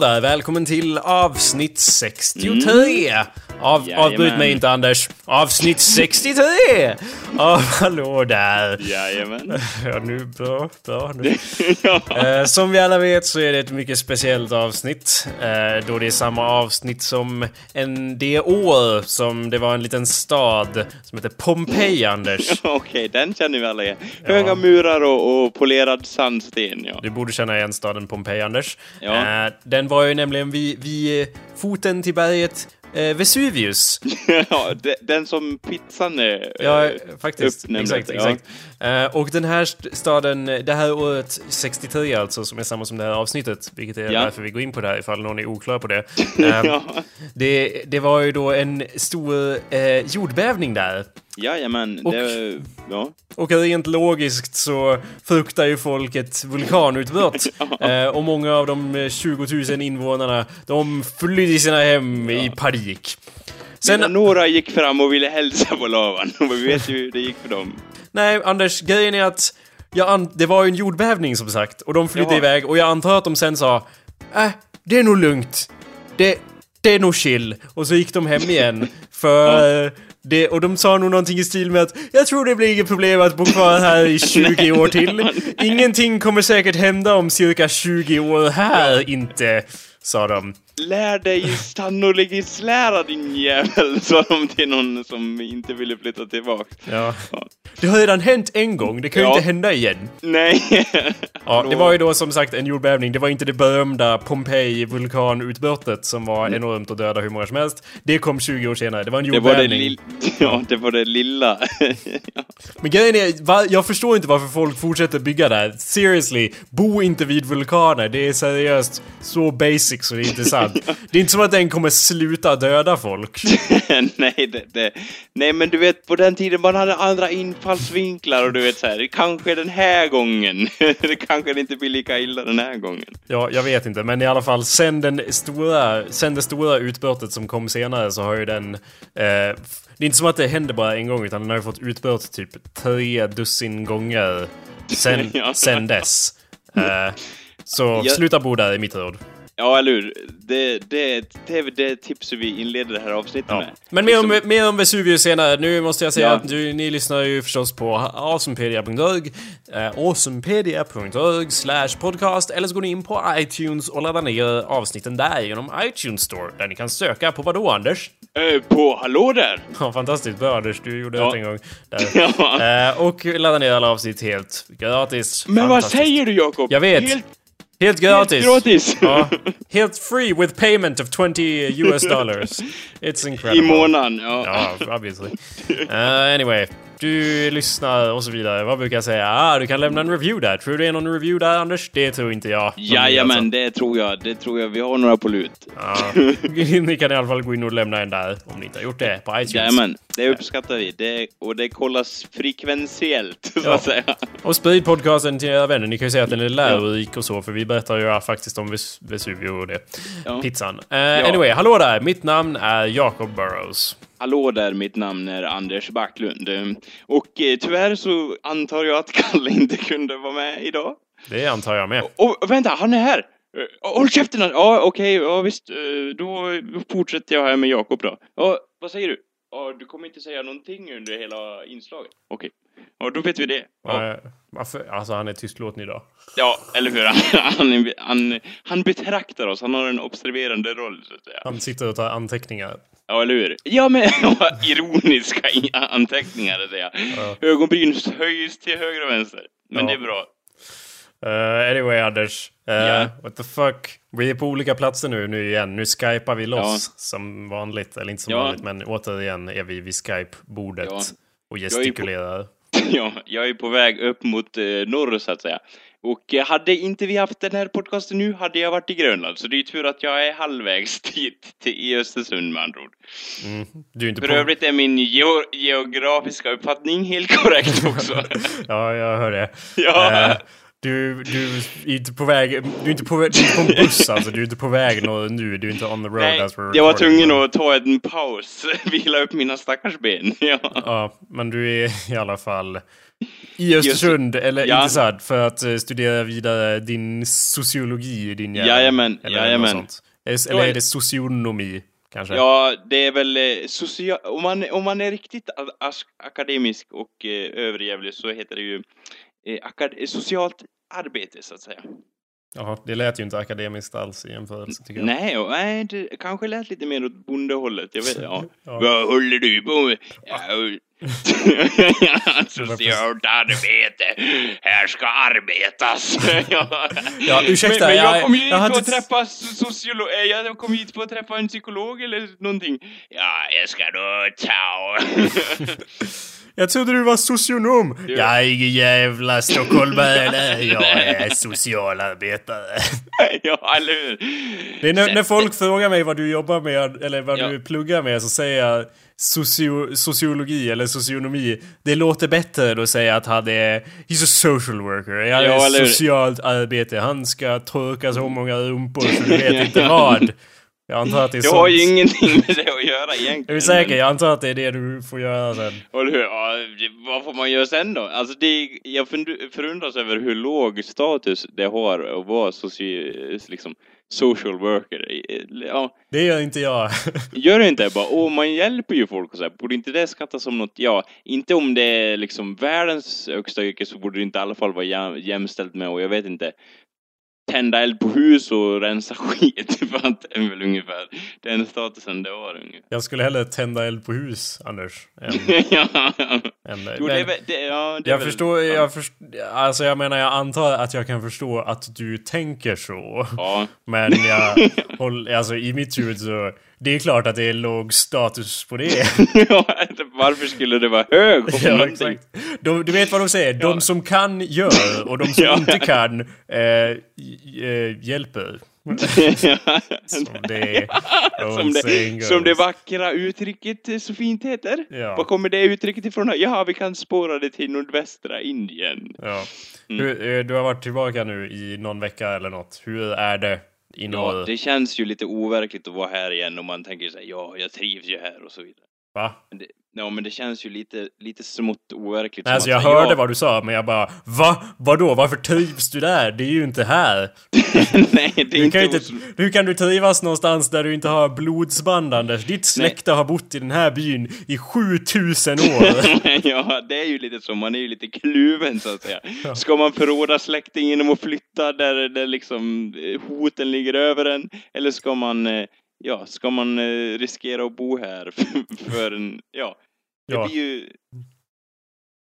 hallå där! Välkommen till avsnitt 63! Av, Jajamän. avbryt mig inte Anders. Avsnitt 63! Av hallå där! Jajamän. Ja, nu, bra, bra. Nu. ja. Eh, som vi alla vet så är det ett mycket speciellt avsnitt. Eh, då det är samma avsnitt som en, det år som det var en liten stad som heter Pompeji, Anders. Okej, den känner vi alla igen. Höga murar och, och polerad sandsten, ja. Du borde känna igen staden Pompeji, Anders. Ja. Eh, den var ju nämligen vid, vid foten till berget eh, Vesuvius. ja, de- den som pizzan är Ja, eh, faktiskt. uppnämnd Exakt, efter, ja. Eh, och den här st- staden, det här året 63 alltså, som är samma som det här avsnittet, vilket är Ja. därför vi går in på det här ifall någon är oklar på det. Eh, ja. det, det var ju då en stor eh, jordbävning där. Jajamän, Och- det... Ja. Och rent logiskt så fruktar ju folk ett vulkanutbrott. eh, och många av de eh, 20 000 invånarna, de flydde sina hem i panik. Sen... Några gick fram och ville hälsa på lavan, vi vet ju hur det gick för dem. Nej Anders, grejen är att jag det var ju en jordbävning som sagt. Och de flydde Ja. iväg och jag antar att de sen sa Äh, det är nog lugnt. Det, det är nog chill. Och så gick de hem igen. För det, och de sa nog någonting i stil med att Jag tror det blir inget problem att bo kvar här i 20 år till. Ingenting kommer säkert hända om cirka 20 år här inte. Sa de. Lär dig sannolikhetslära din jävel, sa de till någon som inte ville flytta tillbaka. Ja. Det har redan hänt en gång, det kan ju Ja. inte hända igen. Nej. Ja, det var ju då som sagt en jordbävning. Det var inte det berömda Pompeji-vulkanutbrottet som var enormt och döda hur många som helst. Det kom 20 år senare. Det var en Det var det, jordbävning. lill... ja, det var det lilla. ja. Men grejen är, va, jag förstår inte varför folk fortsätter bygga där. Seriously, bo inte vid vulkaner. Det är seriöst så basic så det är inte sant. Det är inte som att den kommer sluta döda folk. nej, det, det, nej, men du vet, på den tiden man hade andra infallsvinklar och du vet så här, kanske den här gången. det kanske det inte blir lika illa den här gången. Ja, jag vet inte, men i alla fall sen, den stora, sen det stora utbrottet som kom senare så har ju den... Eh, det är inte som att det händer bara en gång utan den har ju fått utbrott typ tre dussin gånger sen, sen dess. Eh, så Jag- sluta bo där i mitt råd. Ja, eller hur? Det, det, det är det tipset vi inleder det här avsnittet Ja. med. Men mer om, Liksom- mer om Vesuvius senare. Nu måste jag säga Ja. att du, ni lyssnar ju förstås på awesomepedia.org eh, awesomepedia.org slash podcast eller så går ni in på iTunes och laddar ner avsnitten där genom iTunes Store där ni kan söka på vad då Anders? Eh, på Hallå där! Ja, fantastiskt bra Anders, du gjorde Ja. rätt en gång. Där. Eh, och ladda ner alla avsnitt helt gratis. Men vad säger du Jakob? Jag vet. Helt, Helt gratis! helt gratis! Ja, helt free with payment of 20 US dollars. It's incredible. I månaden, ja. Ja, obviously. Uh, anyway, du lyssnar och så vidare. Vad brukar jag säga? Ah, du kan lämna en review där. Tror du det är någon review där, Anders? Det tror inte jag. Jajamän, alltså. det tror jag. Det tror jag. Vi har några på lut. Ja. Ni kan i alla fall gå in och lämna en där om ni inte har gjort det på iTunes. Jajamän, det uppskattar vi. Det, och det kollas frekventiellt, så Ja. att säga. Och sprid podcasten till era vänner. Ni kan ju säga att den är lärorik och så, för vi berättar ju faktiskt om Ves- Vesuvio och det. Ja. Pizzan. Uh, Anyway, hallå där! Mitt namn är Jacob Burrows. Hallå där, mitt namn är Anders Backlund. Och eh, tyvärr så antar jag att Kalle inte kunde vara med idag. Det antar jag med. Och vänta, han är här! Eh, Håll käften! Ja, okej, ja visst. eh, Då fortsätter jag här med Jakob då. Ja, vad säger du? Ja, du kommer inte säga någonting under hela inslaget? Okej. Ja, då vet vi det. Ja, Eh, varför? Alltså, han är tystlåten idag. ja eller hur? Han, han, han, han betraktar oss, han har en observerande roll, så att säga. Han sitter och tar anteckningar. Ja, eller hur? Ja, men ironiska anteckningar, det jag. Ögonbryn höjs till höger och vänster. Men Ja. det är bra. Uh, anyway, Anders. Uh, Ja. What the fuck? Vi är på olika platser nu, nu igen. Nu skypar vi loss som vanligt. Eller inte som Ja. vanligt, men återigen är vi vid Skype-bordet Ja. och gestikulerar. Ja, jag är på väg upp mot eh, norr, så att säga. Och eh, hade inte vi haft den här podcasten nu hade jag varit i Grönland. Så det är tur att jag är halvvägs dit, till Östersund med andra ord. Mm. Du är inte För på... övrigt är min geo geografiska uppfattning helt korrekt också. Ja, jag hör det. Ja. Eh, du, du är inte på väg... Du är inte på, väg, du är inte på en buss alltså. Du är inte på väg nu. Du är inte on the road Nej, as we're jag var tvungen att ta en paus, vila upp mina stackars ben. Ja. Ja, men du är i alla fall I Östersund, eller Ja. intressant, för att eh, studera vidare din sociologi i din hjärna. Jajamän, eller jajamän. sånt. Eller- är- det socionomi, kanske? Ja, det är väl eh, social... Om man, om man är riktigt akademisk och eh, överjävlig så heter det ju akad- eh, socialt arbete, så att säga. Jaha, det lät ju inte akademiskt alls i jämförelse, tycker jag. Nej, och, nej, det kanske lät lite mer åt bondehållet. Jag vet, ja. Ja. Vad håller du på med? Ja, Socialt arbete. Här ska arbetas. ja. Ja, ursäkta, men, men jag- kom ju hit jag att inte- träffa sociolog. eh, Jag kom hit för att träffa en psykolog eller någonting. Ja, jag ska då ta Jag trodde du var socionom. Ja. Jag är ingen jävla stockholmare. Jag är socialarbetare. Ja, eller hur? Det är när, när folk frågar mig vad du jobbar med, eller vad Ja. du pluggar med, så säger jag socio, sociologi eller socionomi. Det låter bättre än att säga att han är... He's a social worker. Han Ja, är socialt arbete. Han ska torka så många rumpor så du vet inte vad. Jag antar att det är sånt. har ju ingenting med det att göra egentligen. Är du säker? Jag antar att det är det du får göra sen. Eller hur? Ja, vad får man göra sen då? Alltså det, jag förundras över hur låg status det har att vara soci, liksom, social worker. Ja, Det gör inte jag. gör det inte bara, åh man hjälper ju folk och så här. Borde inte det skattas som något, ja, inte om det är liksom världens högsta yrke så borde det inte i alla fall vara jäm, jämställt med, och jag vet inte, tända eld på hus och rensa skit det är väl ungefär den statusen det har ungefär. Jag skulle hellre tända eld på hus, Anders. Än, ja, än, jo, det är men- väl, det, ja, det är Jag väl, förstår, jag först, alltså jag menar jag antar att jag kan förstå att du tänker så. Ja. Men jag håller, alltså i mitt huvud så, det är klart att det är låg status på det. ja, varför skulle det vara hög om ja. De, du vet vad de säger, de som kan gör och de som inte kan eh, eh, hjälper. Som det, som, det, som det vackra uttrycket eh, så fint heter. Ja. Var kommer det uttrycket ifrån? Ja, vi kan spåra det till nordvästra Indien. Ja. Mm. Hur, eh, du har varit tillbaka nu i någon vecka eller något. Hur är det Ja, det känns ju lite overkligt att vara här igen och man tänker sig ja, jag trivs ju här och så vidare. Va? Men det, ja, men det känns ju lite, lite smått overkligt. Nej, alltså jag hörde ja, vad du sa, men jag bara Va? Vadå? Varför trivs du där? Det är ju inte här. Nej, det är Du inte... inte, hur kan du trivas någonstans där du inte har blodsband Anders? Ditt släkte har bott i den här byn i 7000 år. ja, det är ju lite så. Man är ju lite kluven så att säga. Ska man förråda släktingen genom att flytta där, där liksom eh, hoten ligger över en? Eller ska man, eh, ja, ska man eh, riskera att bo här för, en, ja. Det Ja. blir ju...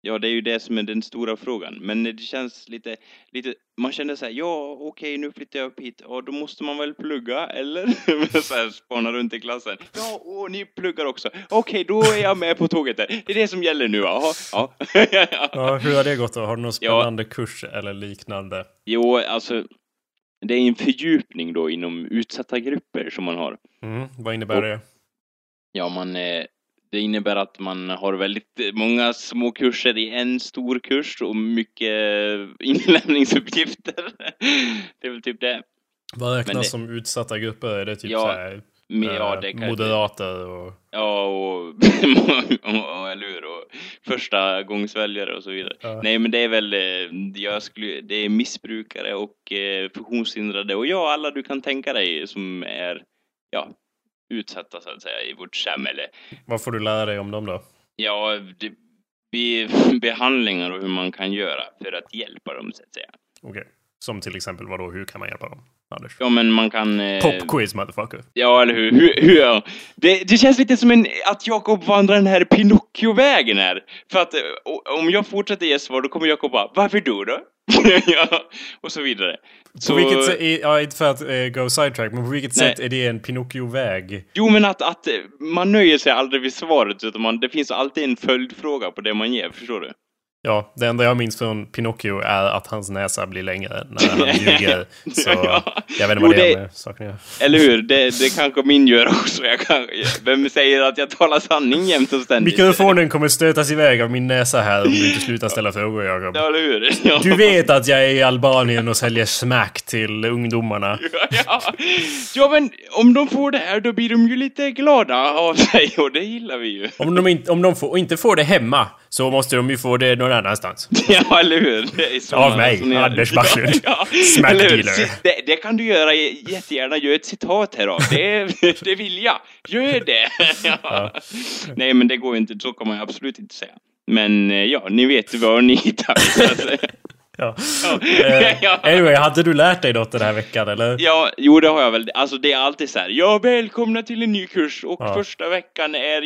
Ja, det är ju det som är den stora frågan. Men det känns lite, lite man känner så här, ja okej nu flyttar jag upp hit, ja då måste man väl plugga, eller? så här spana runt i klassen. Ja, och ni pluggar också. Okej, då är jag med på tåget där. Det är det som gäller nu, jaha. Ja. Ja, hur har det gått då? Har du någon Ja. spännande kurs eller liknande? Jo, alltså, det är en fördjupning då inom utsatta grupper som man har. Mm, vad innebär Och- det? Ja, man, eh, det innebär att man har väldigt många små kurser i en stor kurs och mycket eh, inlämningsuppgifter. Det är väl typ det. Vad räknas det- som utsatta grupper? Är det typ Ja, så här, ja, eh, det kan moderater och... Ja, och, och, och eller hur, och första gångsväljare och så vidare. Ja. Nej, men det är väl, eh, jag skulle, det är missbrukare och eh, funktionshindrade och ja, alla du kan tänka dig som är, ja, utsatta så att säga i vårt samhälle. Vad får du lära dig om dem då? Ja, det, be, behandlingar och hur man kan göra för att hjälpa dem så att säga. Okej. Som till exempel vadå? Hur kan man hjälpa dem? Anders? Ja, men man kan... Eh, Popquiz motherfucker. Ja, eller hur? hur, hur det, det känns lite som en, att Jakob vandrar den här Pinocchio-vägen här. För att eh, om jag fortsätter ge svar, då kommer Jakob bara, varför du då? ja, och så vidare. På Så, vilket sätt, ja inte för att eh, go sidetrack, men på vilket Nej. sätt är det en Pinocchio-väg? Jo, men att, att eh, man nöjer sig aldrig vid svaret, utan man, det finns alltid en följdfråga på det man ger, förstår du? Ja, det enda jag minns från Pinocchio är att hans näsa blir längre när han ljuger. Så Ja. jag vet inte vad det det- är med saken. Eller hur? Det, det kanske min gör också. Jag kan, vem säger att jag talar sanning jämt och ständigt? Mikrofonen kommer stötas iväg av min näsa här om du inte slutar ställa frågor, Jakob. Ja, eller hur? Ja. Du vet att jag är i Albanien och säljer smack till ungdomarna. Ja, ja, men om de får det här då blir de ju lite glada av sig och det gillar vi ju. Om de, inte, om de får, och inte får det hemma, så måste de ju få det någon annanstans. Ja, eller hur? Av mig. Anders Backlund. Ja, Det, det kan du göra jättegärna. Gör ett citat här av. Det, det vill jag. Gör det! Ja. Nej, men det går inte. Så kan man absolut inte säga. Men eh, ja, ni vet var ni hittar. Ja. Ja. Eh, Ja. anyway, hade du lärt dig något den här veckan eller? Ja, jo det har jag väl. Alltså det är alltid så här. Ja, välkomna till en ny kurs och Ja. första veckan är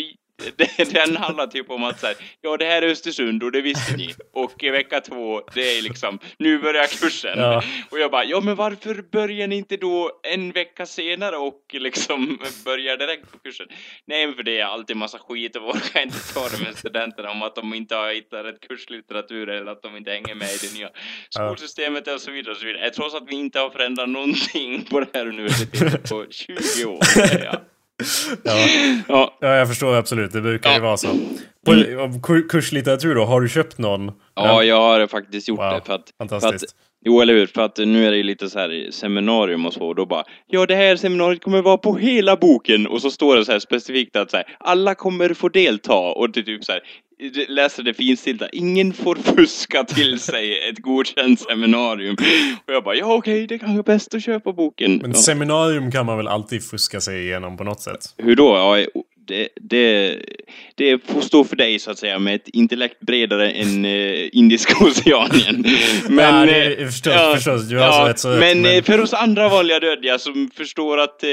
den handlar typ om att så här, ja det här är Östersund och det visste ni. Och i vecka två, det är liksom, nu börjar kursen. Ja. Och jag bara, ja men varför börjar ni inte då en vecka senare och liksom börjar direkt på kursen? Nej men för det är alltid massa skit och orkar inte ta det med studenterna om att de inte har hittat rätt kurslitteratur eller att de inte hänger med i det nya skolsystemet och så vidare och så vidare. Trots att vi inte har förändrat någonting på det här universitetet på 20 år. Ja. Ja. Ja, ja, jag förstår absolut. Det brukar ju Ja. vara så. På, kurslitteratur då, har du köpt någon? ja, jag har faktiskt gjort Wow, det. För att, för att, fantastiskt. jo, eller hur? För att nu är det ju lite så här seminarium och så, och då bara Ja, det här seminariet kommer vara på hela boken, och så står det så här specifikt att så här, alla kommer få delta, och det är typ så här läser det finstilta, ingen får fuska till sig ett godkänt seminarium. Och jag bara, ja okej, det kanske är bäst att köpa boken. Men ja. seminarium kan man väl alltid fuska sig igenom på något sätt? Hur då? Ja, det, det, det får stå för dig så att säga med ett intellekt bredare än eh, Indiska oceanen. Men, Ja, det- eh, förstås, förstås. Du har alltså rätt så men, men- eh, för oss andra vanliga dödliga som förstår att, eh,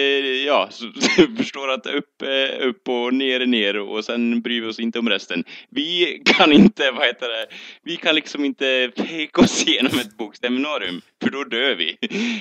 ja, förstår att upp, eh, upp och ner är ner och sen bryr vi oss inte om resten. Vi kan inte, vad heter det, vi kan liksom inte peka oss igenom ett bokseminarium, för då dör vi.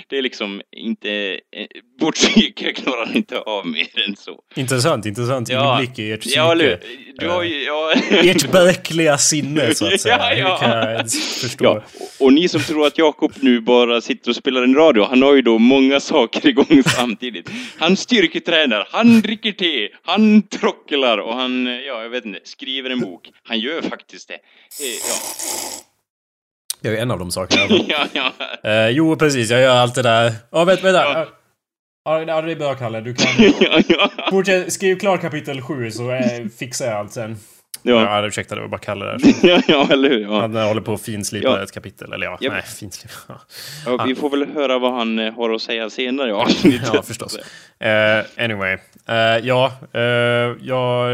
Det är liksom inte, eh, vårt psyke klarar inte av mer än så. Intressant, intressant inblick i ert psyke. Ja, eller? Du har ju, ja. Ert bräckliga sinne, så att säga. Ja, ja. Det kan jag förstå. Ja, och- ni som tror att Jakob nu bara sitter och spelar en radio, han har ju då många saker igång samtidigt. Han styrketränar, han dricker te, han trocklar och han, ja jag vet inte, skriver en bok. Han gör faktiskt det. Eh, Jag är en av de sakerna. Ja, ja. Eh, jo, precis. Jag gör allt det där. Ja, vänta, vänta. Ja. Det är bra, Kalle. Du kan... ja, ja. Fortsätt, skriv klart kapitel 7 så eh, fixar jag allt sen. Ja, Ja, ursäkta, det var bara Kalle där. ja, ja eller hur? Ja. Han eh, håller på att finslipa Ja. ett kapitel. Eller ja, Ja. nej, finslipa. Ja. Vi får väl höra vad han eh, har att säga senare i avsnittet. Ja, förstås. Eh, anyway. Eh, ja, uh, jag...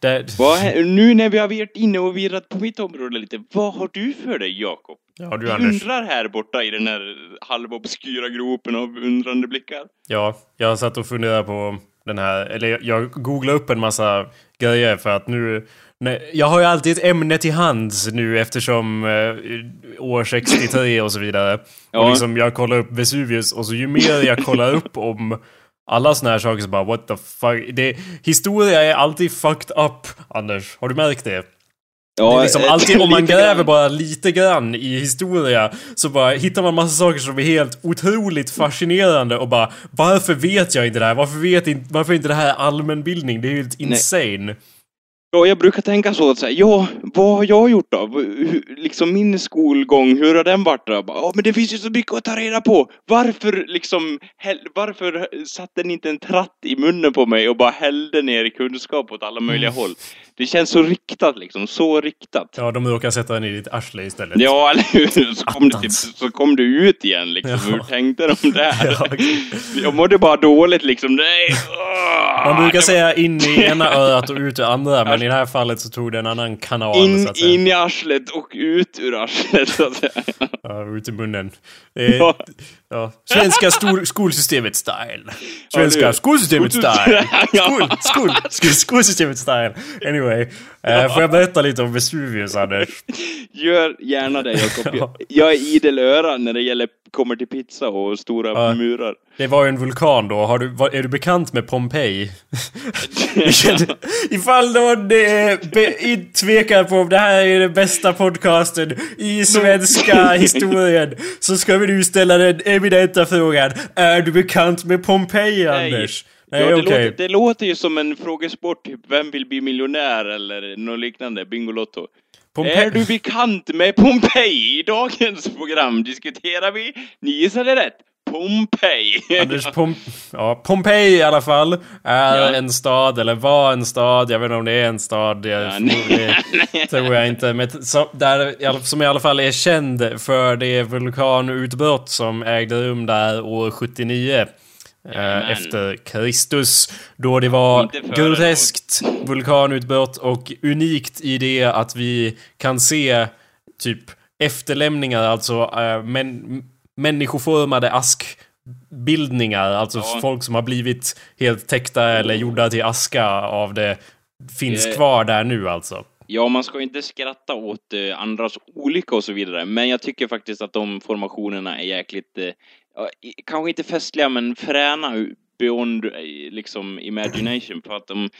Det, Vad, nu när vi har varit inne och virrat på mitt område lite, vad har du för dig Jakob? ja, du Anders. undrar här borta i den här halvobskyra gropen av undrande blickar. Ja, jag satt och funderade på den här, eller jag googlade upp en massa grejer för att nu Nej, jag har ju alltid ett ämne till hands nu eftersom eh, år 63 och så vidare. Ja. Och liksom jag kollar upp Vesuvius och så ju mer jag kollar upp om alla såna här saker så bara what the fuck. Det, historia är alltid fucked up, Anders. Har du märkt det? Ja, det är liksom eh, alltid om man gräver grann. bara lite grann i historia så bara hittar man massa saker som är helt otroligt fascinerande och bara varför vet jag inte det här? Varför vet inte, varför är inte det här allmänbildning? Det är ju helt insane. Ja, jag brukar tänka så att säga, ja, vad har jag gjort då? Hur, liksom min skolgång, hur har den varit då? Ja, men det finns ju så mycket att ta reda på. Varför liksom, häll, varför satte ni inte en tratt i munnen på mig och bara hällde ner kunskap åt alla möjliga håll? Det känns så riktat liksom, så riktat. Ja, de råkar sätta den i ditt arsle istället. Ja, eller hur? Så kom, så kom du ut igen liksom. Ja. Hur tänkte de där? Ja. Jag mådde bara dåligt liksom. Nej! åh, Man brukar säga in i ena örat och ut ur andra, men i det här fallet så tog det en annan kanal så In, att säga. in i arslet och ut ur arslet så att säga. Ja, ut i munnen. Eh, Ja. Ja. Svenska stor, skolsystemet style. Svenska Ja, skolsystemet style. Skol, skol, skol, skolsystemet style. Anyway. Eh, får jag berätta lite om Vesuvius, Anders? Gör gärna det Jakob. Ja. Jag, jag är idel öra när det gäller, kommer till pizza och stora Ja. murar. Det var ju en vulkan då. Har du, var, är du bekant med Pompeji? Ifall någon eh, tvekar på om det här är den bästa podcasten i svenska historien så ska vi nu ställa den eminenta frågan. Är du bekant med Pompeji, Anders? Nej, ja, det, okej. låter, det låter ju som en frågesport, typ Vem vill bli miljonär eller något liknande, Bingolotto. Pompe- Är du bekant med Pompeji? I dagens program diskuterar vi, ni gissade rätt, Pompeji. Anders Pom ja, Pompeji i alla fall är Ja. en stad, eller var en stad. Jag vet inte om det är en stad. Jag, Ja, det tror jag inte. Men som, där, som i alla fall är känd för det vulkanutbrott som ägde rum där år 79. eh, efter Kristus. Då det var groteskt vulkanutbrott och unikt i det att vi kan se typ efterlämningar, alltså äh, män, människoformade askbildningar, alltså Ja. folk som har blivit helt täckta eller gjorda till aska av det finns Eh. kvar där nu alltså. Ja, man ska ju inte skratta åt eh, andras olycka och så vidare, men jag tycker faktiskt att de formationerna är jäkligt, eh, kanske inte festliga, men fräna beyond liksom imagination, för att de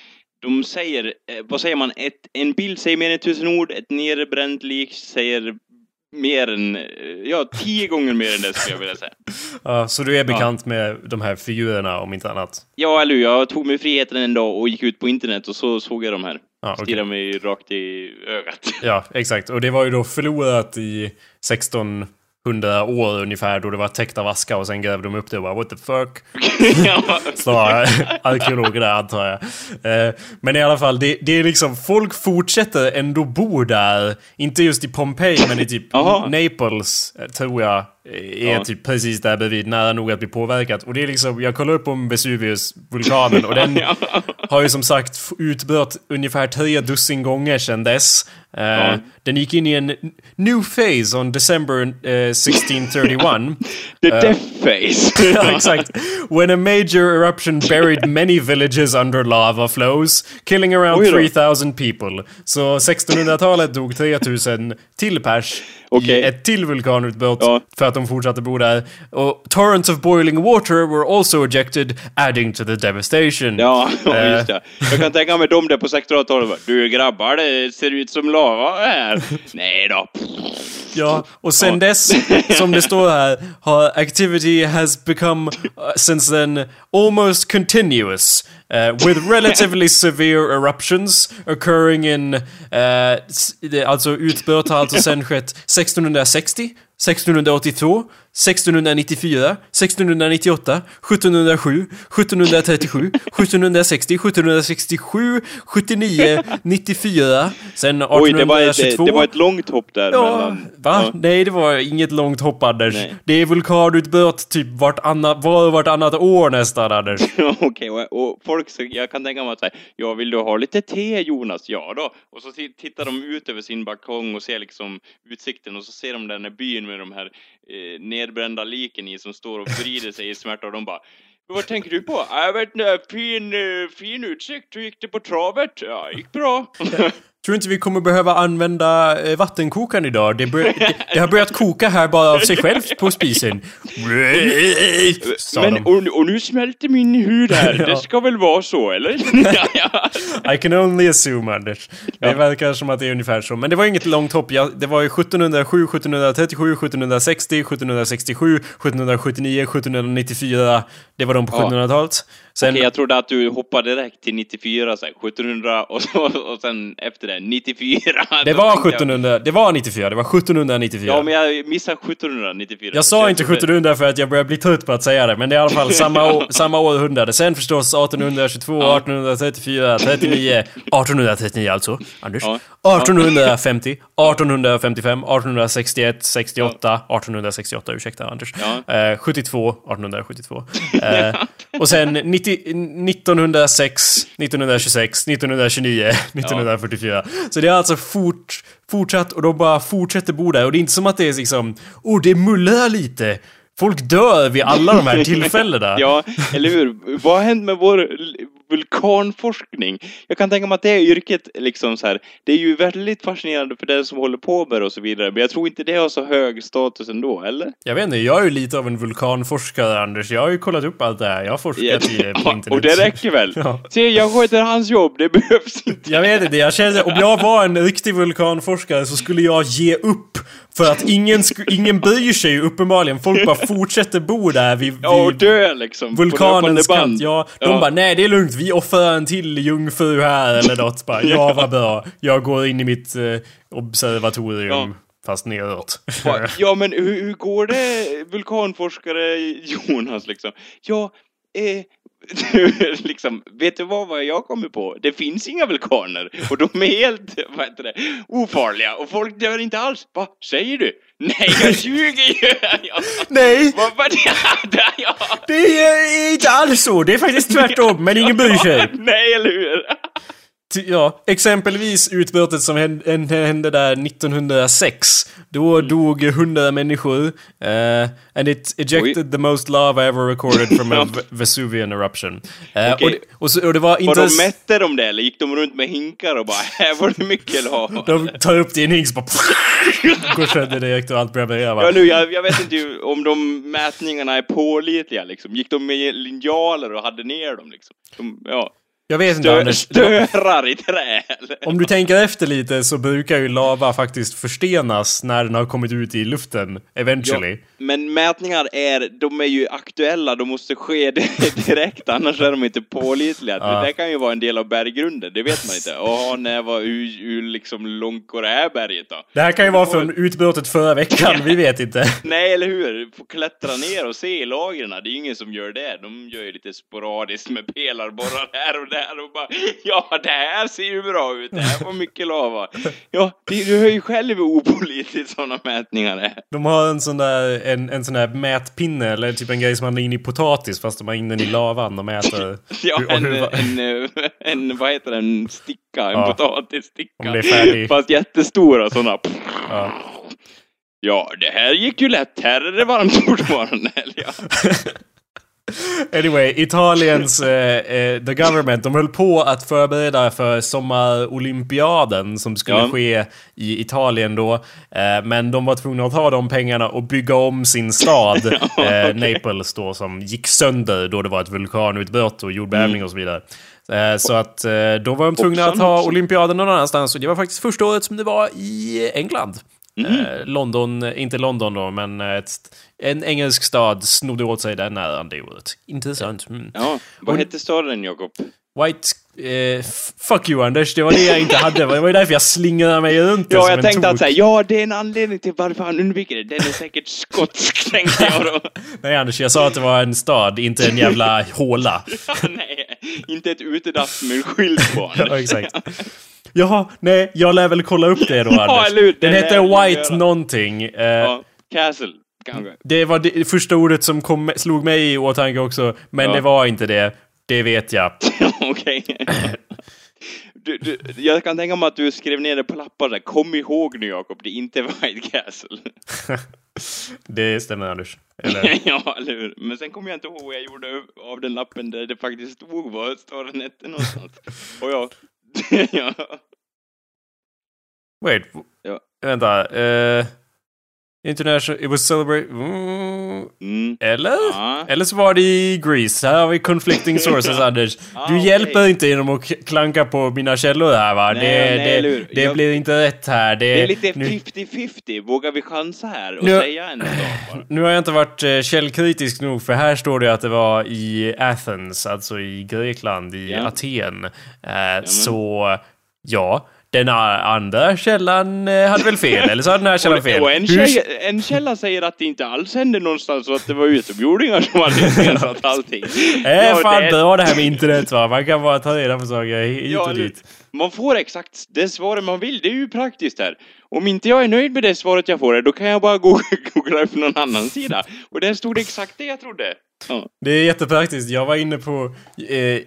de säger, vad säger man, ett, en bild säger mer än tusen ord, ett nerbränt lik säger mer än, ja, tio gånger mer än det skulle jag vilja säga. Ja, så du är bekant med de här figurerna om inte annat? Ja, eller hur, jag tog mig friheten en dag och gick ut på internet och så såg jag de här. Ja, okej. Stirrade mig rakt i ögat. Ja, exakt. Och det var ju då förlorat i 1600 år ungefär då det var täckt av aska och sen grävde de upp det och bara what the fuck. Snarare arkeologer där antar jag. Eh, Men i alla fall, det, det är liksom, folk fortsätter ändå bo där. Inte just i Pompeji men i typ. Naples, eh, tror jag. Är Ja. typ precis där bredvid, nära nog att bli påverkat. Och det är liksom, jag kollar upp om Vesuvius, vulkanen, och den har ju som sagt utbrott ungefär tre dussin gånger sedan dess. Eh, Den gick in i en new phase on December eh, 1631. the death face. ja, exakt. When a major eruption buried many villages under lava flows, killing around Oj då. 3000 people. Så 1600-talet dog 3000 till pers i Okej. ett till vulkanutbrott Ja. för att de fortsatte bo där. Och torrents of boiling water were also ejected, adding to the devastation. Ja, Eh. just det. Jag kan tänka mig dem där på 1600-talet. bara, Du grabbar, det ser ut som lava här. Nej då. Ja, och sen dess, som det står här, har activity has become uh, since then almost continuous. Uh, with relatively severe eruptions occurring in... Uh, alltså utbrott har skett 1660, 1682, 1694, 1698, 1707, 1737, 1760, 1767, 79, 94, sen Oj, det var, ett, 1822. det var ett långt hopp där Ja, mellan... va? Ja. Nej, det var inget långt hopp Anders. Nej. Det är vulkanutbrott typ vartannat, var och vartannat år nästan Anders. Okej, och, och folk, så, jag kan tänka mig att säga, ja, vill du ha lite te Jonas? Ja då. Och så ti- tittar de ut över sin balkong och ser liksom utsikten och så ser de den här byn med de här eh, nedbrända liken i som står och vrider sig i smärta och de bara vad tänker du på? Jag vet inte, fin, eh, fin utsikt. Hur gick det på travet? Ja, gick bra. Tror inte vi kommer behöva använda eh, vattenkokaren idag. Det, bör, det, det har börjat koka här bara av sig självt på spisen. Men, och, och nu smälter min hud här. Ja. Det ska väl vara så, eller? I can only assume Anders. Det verkar som att det är ungefär så. Men det var inget långt hopp. Jag, det var ju 1707, 1737, 1760, 1767, 1779, 1794. Det var de på Ja. 1700-talet. Sen, Okej, jag trodde att du hoppade direkt till 94, så här, 1700 och, så, och sen efter det 94. det var tänkte jag- 1700, det var 94, det var 1794. Ja, men jag missade 1794. Jag sa inte 1700 för att jag börjar bli trött på att säga det, men det är i alla fall samma, år, samma århundrade. Sen förstås 1822, 1834, 39, 1839 alltså, Anders. Ja. 1850, 1855, 1861, 68, 1868, ursäkta Anders. Ja. Eh, 72, 1872. Eh, och sen 90, 1906, 1926, 1929, 1944. Så det är alltså fort, fortsatt och de bara fortsätter bo där. Och det är inte som att det är liksom, oh det mullrar lite. Folk dör vid alla de här tillfällena. Ja, eller hur? Vad har hänt med vår vulkanforskning? Jag kan tänka mig att det yrket, liksom så här, det är ju väldigt fascinerande för den som håller på med det och så vidare, men jag tror inte det har så hög status ändå, eller? Jag vet inte, jag är ju lite av en vulkanforskare Anders. Jag har ju kollat upp allt det här. Jag har forskat i det på Ja, internet. och det räcker väl? Ja. Se, jag sköter hans jobb, det behövs inte. Jag vet inte, jag känner om jag var en riktig vulkanforskare så skulle jag ge upp. För att ingen, ingen bryr sig ju uppenbarligen. Folk bara fortsätter bo där vid, Ja, och vid dö liksom. vulkanens kant. Ja, de Ja. bara nej det är lugnt, vi offrar en till jungfru här eller något. Bara, ja vad bra. Jag går in i mitt eh, observatorium. Ja. fast nedåt. Ja, men hur, hur går det, vulkanforskare Jonas liksom? Ja, eh, liksom, vet du vad, vad jag kommer på? Det finns inga vulkaner och de är helt, vad heter det, ofarliga och folk dör inte alls. Va, säger du? Nej, jag ljuger ju! Ja. Nej! Vad var det? Ja. Det är inte alls så. Det är faktiskt tvärtom, men ingen bryr sig. Nej, eller hur? Ja, exempelvis utbrottet som hände, där 1906. Då dog 100 människor. eh, and it ejected the most lava ever recorded from a Vesuvian eruption. Eh, Okej. och, det, och, så, och det var inte... de s- mätte de det eller gick de runt med hinkar och bara här var det mycket lava? de tar upp det i en hink så bara... går sönder direkt och allt börjar breva. Ja, nu, jag, jag vet inte om de mätningarna är pålitliga liksom. Gick de med linjaler och hade ner dem liksom? De, ja. Jag vet inte Stö, Anders. Störar i trä? Om du tänker efter lite så brukar ju lava faktiskt förstenas när den har kommit ut i luften, eventually. Men mätningar är, de är ju aktuella, de måste ske direkt, annars är de inte pålitliga. Ja. Det där kan ju vara en del av berggrunden, det vet man inte. Åh, nej, vad, hur, hur liksom långt går det här berget då? Det här kan ju vara från utbrottet förra veckan, vi vet inte. Nej, eller hur? Få klättra ner och se i lagren. Det är ju ingen som gör det. De gör ju lite sporadiskt med pelarborrar här och där och bara Ja, det här ser ju bra ut. Det här var mycket lava. Ja, det- du hör ju själv hur opålitligt sådana mätningar är. De har en sån där, en, en sån där mätpinne, eller typ en grej som man har in i potatis fast de har in den i lavan och mäter. Ja, en, en, eh, en, vad heter det, en sticka, en Ja. potatissticka. Fast jättestora sådana. Ja. Ja, det här gick ju lätt. Här är det varmt fortfarande. Ja. Anyway, Italiens, eh, eh, the government, de höll på att förbereda för sommarolympiaden som skulle Ja. ske i Italien då. Eh, men de var tvungna att ta de pengarna och bygga om sin stad, eh, Naples då, som gick sönder då det var ett vulkanutbrott och jordbävning och så vidare. Eh, så att då var de tvungna att ha olympiaden någon annanstans och det var faktiskt första året som det var i England. Mm. London, eh, inte London då, men eh, ett, en engelsk stad snodde åt sig den äran det året. Intressant. Mm. ja, vad hette staden, Jakob? White... Eh, fuck you Anders, det var det jag inte hade. Det var ju därför jag slingrade mig runt Ja, jag en tänkte tok. att säga, ja, det är en anledning till varför han undviker det. Den är säkert skotsk, tänkte jag då. Nej Anders, jag sa att det var en stad, inte en jävla håla. Ja, nej, inte ett utedass med skilt på. ja, exakt. Jaha, nej, jag lär väl kolla upp det då Ja, Anders. eller Den du White någonting. Eh, Ja, Castle, kanske. Det var det första ordet som kom, slog mig i åtanke också, men Ja. det var inte det. Det vet jag. Okej. Du, du, jag kan tänka mig att du skrev ner det på lappar där. Kom ihåg nu Jakob, det är inte White Castle. Det stämmer Anders. Eller? ja, eller hur? Men sen kommer jag inte ihåg vad jag gjorde av den lappen där det faktiskt stod vad staden hette någonstans. Och ja, ja. Wait. Ja. Vänta. Eh, international... It was celebrated... Mm, Mm. eller? Ja. Eller så var det i Greece. Här har vi conflicting sources, Anders. Ah, Du okej. hjälper inte genom att klanka på mina källor här, va? Nej, det nej, det, det Jag- blir inte rätt här. Det, Det är lite nu, 50-50. Vågar vi chansa här och Nu- säga en sak bara? nu har jag inte varit eh, källkritisk nog, för här står det att det var i Athens, alltså i Grekland, i Ja. Aten. Eh, så, ja. Den andra källan eh, hade väl fel, eller så hade den här källan fel. Och en, Hur- källa, en källa säger att det inte alls hände någonstans och att det var utomjordingar som hade iscensatt allting. Det är Ja, fan det- bra det här med internet va? Man kan bara ta reda på saker hit Ja, och det- dit. Man får exakt det svaret man vill, det är ju praktiskt här. Om inte jag är nöjd med det svaret jag får, då kan jag bara go- googla upp någon annan sida. Och där stod det exakt det jag trodde. Ja. Det är jättepraktiskt. Jag var inne på... Eh,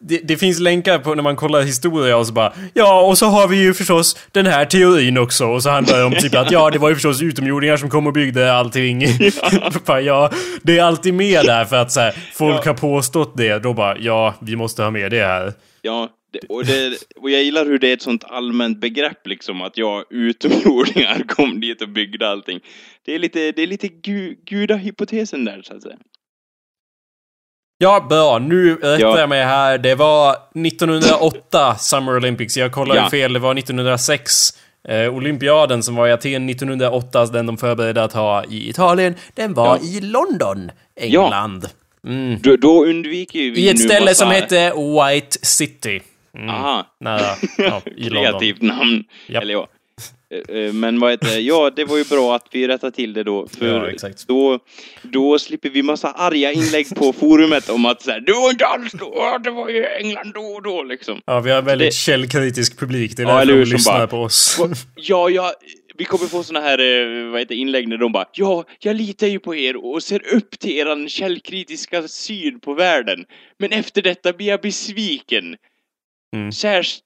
det, det finns länkar på när man kollar historia och så bara Ja, och så har vi ju förstås den här teorin också. Och så handlar det om typ att ja, det var ju förstås utomjordingar som kom och byggde allting. Bara, ja, det är alltid med där för att så här, folk Ja. har påstått det. Då bara ja, vi måste ha med det här. Ja, det, och, det, och jag gillar hur det är ett sånt allmänt begrepp liksom, att jag utomjordingar kom dit och byggde allting. Det är lite, det är lite gu, gudahypotesen där, så att säga. Ja, bra. Nu rättar Ja. jag mig här. Det var 1908 Summer Olympics. Jag kollade Ja. fel. Det var 1906. Eh, olympiaden som var i Aten 1908, den de förberedde att ha i Italien, den var Ja. i London, England. Mm. Då, då undviker ju vi I ett ställe massa- som hette White City. Mm. Aha. Nära, ja. Kreativt namn. Japp. Eller ja. Eh, eh, Men vad heter det? Ja, det var ju bra att vi rättade till det då. För Ja. Då, då slipper vi massa arga inlägg på forumet om att så här, det var inte alls då, det var ju England då och då liksom. Ja, vi har väldigt Det- källkritisk publik. Det är Ja, därför de lyssnar bara- på oss. Ja, ja, vi kommer få såna här eh, vad heter, inlägg när de bara Ja, jag litar ju på er och ser upp till eran källkritiska syn på världen. Men efter detta blir jag besviken. Mm. Särs,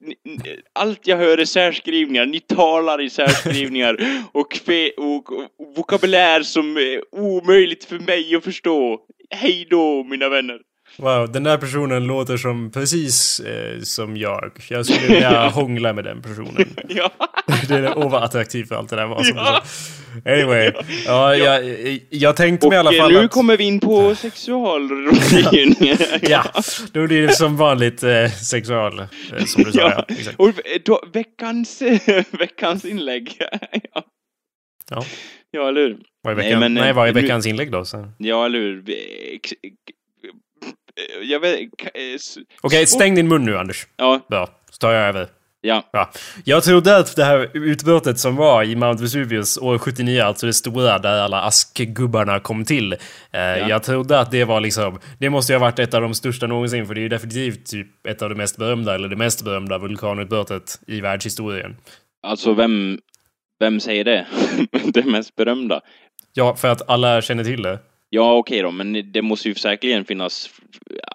allt jag hör är särskrivningar, ni talar i särskrivningar och, fe, och, och vokabulär som är omöjligt för mig att förstå. Hej då, mina vänner. Wow, den där personen låter som precis eh, som jag. Jag skulle vilja hångla med den personen. Ja. Det är åh vad attraktivt allt det där var. Ja. Anyway, ja, jag, jag tänkte Och mig i alla eh, fall nu att... kommer vi in på sexualrådgivning. Ja, då blir det som vanligt eh, sexual, eh, som du sa. Ja. Ja, Exakt. och då, veckans, veckans inlägg. ja. Ja. ja, eller hur? Är Nej, veckan, men, nej, vad är nu- veckans inlägg då? Så- Ja, eller hur? Ex- Jag vet... eh, Okej, stäng din mun nu Anders. Ja, Bra, så tar jag över. ja. Ja. Jag trodde att det här utbrottet som var i Mount Vesuvius år 79, alltså det stora där alla askgubbarna kom till. Eh, Jag trodde att det var liksom, det måste ju ha varit ett av de största någonsin, för det är ju definitivt typ ett av de mest berömda, eller det mest berömda vulkanutbrottet i världshistorien. Alltså, vem, vem säger det? det mest berömda? Ja, för att alla känner till det. Ja, okej då, men det måste ju säkerligen finnas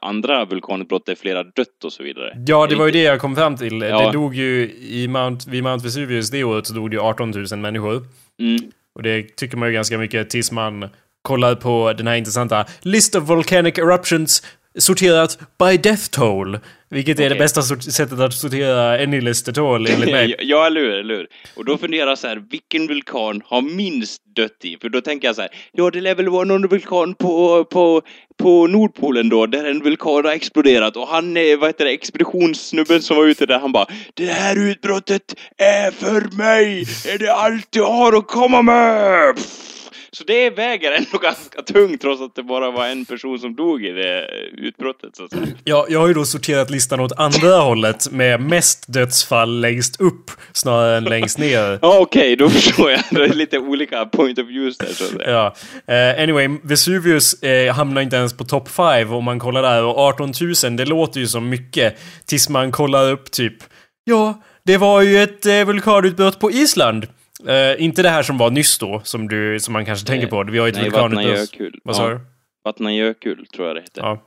andra vulkanutbrott där flera dött och så vidare. Ja, det var ju det jag kom fram till. Ja. Det dog ju i Mount, vid Mount Vesuvius det året så dog det ju 18 000 människor. Mm. Och det tycker man ju ganska mycket tills man kollar på den här intressanta List of Volcanic Eruptions sorterat by Death Toll. Vilket är det bästa sättet att sortera any list at all enligt mig. Ja, eller hur, eller hur? Och då funderar jag så här, vilken vulkan har minst dött i? För då tänker jag så här, ja det lär väl vara någon vulkan på, på, på Nordpolen då, där en vulkan har exploderat och han, är, vad heter det, expeditionssnubben som var ute där, han bara Det här utbrottet är för mig! Är det allt du har att komma med? Pff. Så det väger ändå ganska tungt trots att det bara var en person som dog i det utbrottet så att säga. Ja, jag har ju då sorterat listan åt andra hållet med mest dödsfall längst upp snarare än längst ner. Ja okej, då förstår jag. Det är lite olika point of views där så. Ja. Eh, anyway, Vesuvius eh, hamnar inte ens på top 5 om man kollar där. Och 18 000, det låter ju som mycket. Tills man kollar upp typ... Ja, det var ju ett eh, vulkanutbrott på Island. Eh, inte det här som var nyss då, som, du, som man kanske tänker på. Vi har ju ett Nej, vulkanutbrott. Vad sa Ja. du? Vatnajökull tror jag det heter. Ja.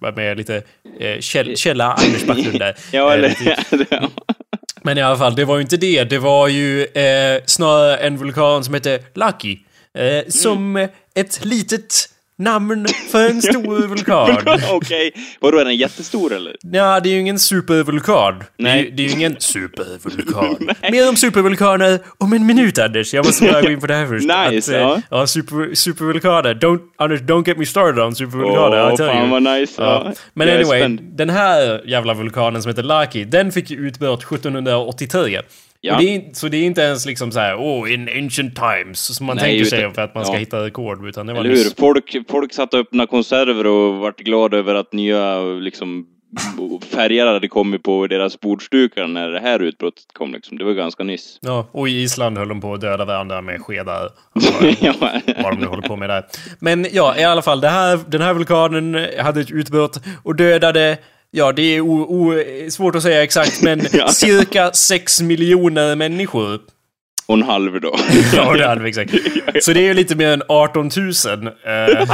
Var med lite eh, käll, källa Anders Backlund där. Ja, Eh, eller... lite- Men i alla fall, det var ju inte det. Det var ju eh, snarare en vulkan som hette Lucky. Eh, som Mm. ett litet namn för en stor vulkan. Okej. Vadå, är den jättestor eller? Ja, det är ju ingen supervulkan. Det är, Nej. det är ju ingen supervulkan. Mer om supervulkaner om en minut, Anders. Jag måste bara gå in på det här först. Nice, eh, ja. ja super, supervulkaner. Don't, Anders, don't get me started on supervulkaner. Åh, tell fan vad nice. Ja. Men Jag är anyway, spänd. den här jävla vulkanen som heter Laki, den fick ju utbrott 1783. Ja. Det är, så det är inte ens liksom så här, oh, in ancient times, som man Nej, tänker sig för att man ska ja. hitta rekord, utan det var Eller hur? nyss. Folk, folk satt och öppnade konserver och vart glada över att nya liksom färger hade kommit på deras bordsdukar när det här utbrottet kom liksom. Det var ganska nyss. Ja, och i Island höll de på att döda varandra med skedar. ja. vad de nu håller på med där. Men ja, i alla fall, här, den här vulkanen hade ett utbrott och dödade Ja, det är o, o, svårt att säga exakt, men Ja. cirka 6 miljoner människor. Och en halv då. Ja, det hade vi exakt. Så det är ju lite mer än 18 000. Eh,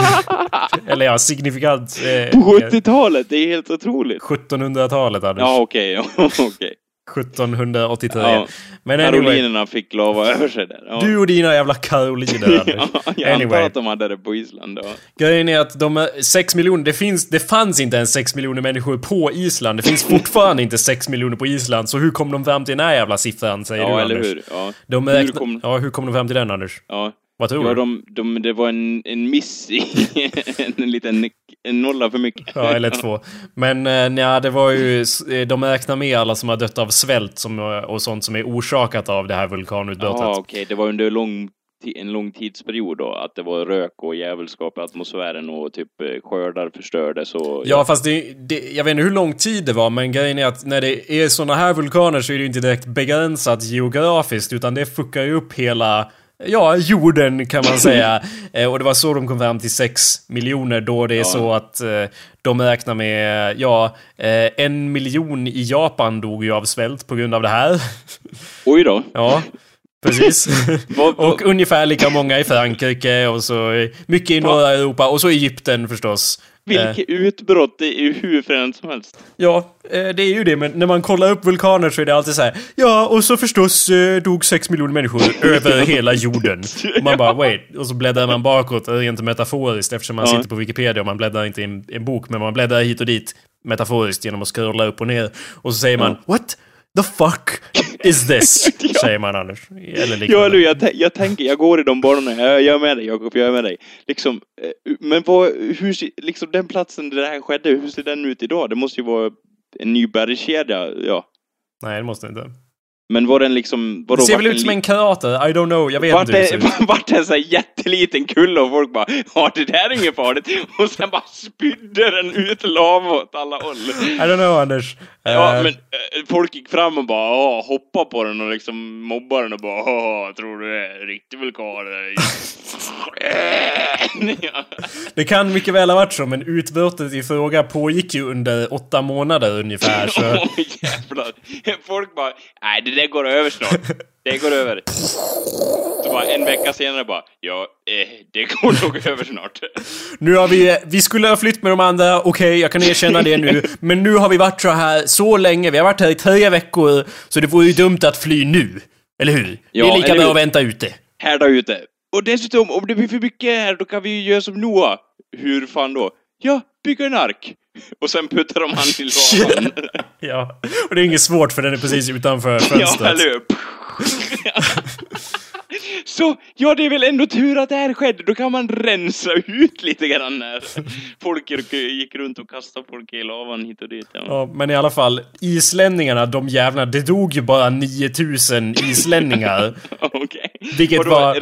eller ja, signifikant. Eh, På 70-talet, det är helt otroligt. 1700-talet, Anders. Ja, okej. okej. 1783. Ja. Men anyway, Karolinerna fick lava över sig där. Ja. du och dina jävla karoliner, Anders. Ja, jag antar Anyway. att de hade det på Island. Ja. Grejen är att de 6 miljoner, det, finns, det fanns inte ens 6 miljoner människor på Island. Det finns fortfarande inte 6 miljoner på Island. Så hur kom de fram till den här jävla siffran, säger Ja, du eller Anders? hur? Ja. De Hur räkna... kom- Ja, hur kom de fram till den, Anders? Ja. Vad tror Ja, du? de, de, det var en, en miss i en liten en nolla för mycket. Ja, eller två. Men eh, nja, det var ju... eh, De räknar med alla som har dött av svält som, eh, och sånt som är orsakat av det här vulkanutbrottet. Ja, okej. Det var under lång en lång tidsperiod då, att det var rök och djävulskap i atmosfären och typ skördar förstördes och... Ja, fast det, det, jag vet inte hur lång tid det var, men grejen är att när det är såna här vulkaner så är det ju inte direkt begränsat geografiskt, utan det fuckar ju upp hela Ja, jorden kan man säga. eh, och det var så de kom fram till 6 miljoner då det är Ja. så att eh, de räknar med, ja, eh, en miljon i Japan dog ju av svält på grund av det här. Oj då. ja, precis. Och ungefär lika många i Frankrike och så mycket i norra Europa och så Egypten förstås. Eh, Vilket utbrott det är ju hur fränt som helst. Ja, eh, det är ju det, men när man kollar upp vulkaner så är det alltid så här. Ja, och så förstås eh, dog 6 miljoner människor över hela jorden. Och man bara wait, och så bläddrar man bakåt, eh, rent metaforiskt eftersom man Ja. sitter på Wikipedia och man bläddrar inte i en, en bok, men man bläddrar hit och dit metaforiskt genom att scrolla upp och ner. Och så säger man What the fuck is this? Säger man Anders. Eller Ja, du, jag, jag tänker, jag går i de banorna. Jag, jag är med dig, Jakob, jag är med dig. Liksom, eh, men vad, hur liksom den platsen där det här skedde, hur ser den ut idag? Det måste ju vara en ny bergskedja, ja. Nej, det måste inte. Men var den liksom... Vadå, Det ser väl ut som en krater? I don't know, jag vet Vart inte hur det ser ut. det, vart det en sån här jätteliten kulle och folk bara ja det där är inget farligt. Och sen bara spydde den ut lava åt alla håll. I don't know Anders. Ja, Eh, men eh, folk gick fram och bara "Ja, hoppa på den och liksom mobbade den och bara "Ja, tror du är en riktig vulkan? Det kan mycket väl ha varit så, men utbrottet i fråga pågick ju under åtta månader ungefär. Så... Åh jävlar. Folk bara, nej det där går över snart. Det går över. Så bara en vecka senare bara, ja, eh, det går nog över snart. Nu har vi, vi skulle ha flytt med de andra, okej jag kan erkänna det nu. Men nu har vi varit så här så länge, vi har varit här i tre veckor. Så det vore ju dumt att fly nu. Eller hur? det är lika bra att vänta ute. Här där ute. Och dessutom, om det blir för mycket här, då kan vi ju göra som Noah. Hur fan då? Ja, bygga en ark. Och sen puttar de han i lavan. Ja, och det är inget svårt för den är precis utanför ja, fönstret. eller hur? Så, ja det är väl ändå tur att det här skedde, då kan man rensa ut lite grann när folk gick runt och kastade folk i lavan hit och dit. Ja. Ja, men i alla fall, islänningarna, de jävlarna, det dog ju bara 9000 islänningar. Okej. Vilket Vadå, var-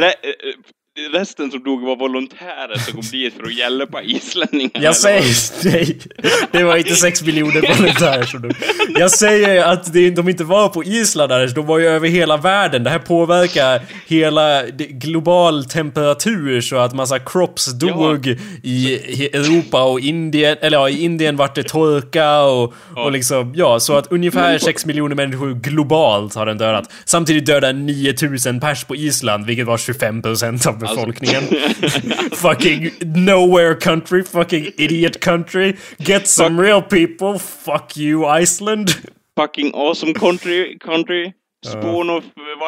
resten som dog var volontärer som kom dit för att hjälpa islänningarna? Jag säger nej. Det var inte 6 miljoner volontärer som dog. Jag säger att det, de inte var på Island de var ju över hela världen. Det här påverkar hela global temperatur så att massa crops dog i i Europa och Indien. Eller ja, i Indien vart det torka och, och liksom, ja, så att ungefär 6 miljoner människor globalt har den dödat. Samtidigt dödade 9000 pers på Island, vilket var 25% av befolkningen. fucking nowhere country, fucking idiot country. Get some real people, fuck you Iceland. Fucking awesome country, country. Spawn of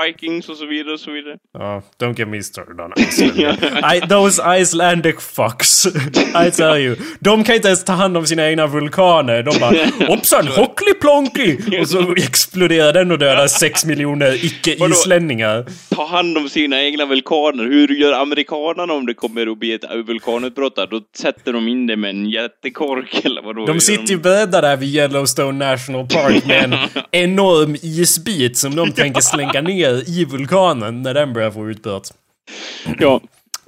Vikings och så vidare och så vidare. Ja, don't get me started on Iceland. I, those Icelandic fucks. I tell you. De kan inte ens ta hand om sina egna vulkaner. De bara hoppsan, hockli plonky! Och så exploderar den och dödar 6 miljoner icke-islänningar. Ta hand om sina egna vulkaner. Hur gör amerikanerna om det kommer att bli ett vulkanutbrott? där? Då sätter de in det med en jättekork eller vadå? De sitter ju beredda där vid Yellowstone National Park med en enorm isbit som de tänker slänga ner i vulkanen när den börjar få utbrott. Ja.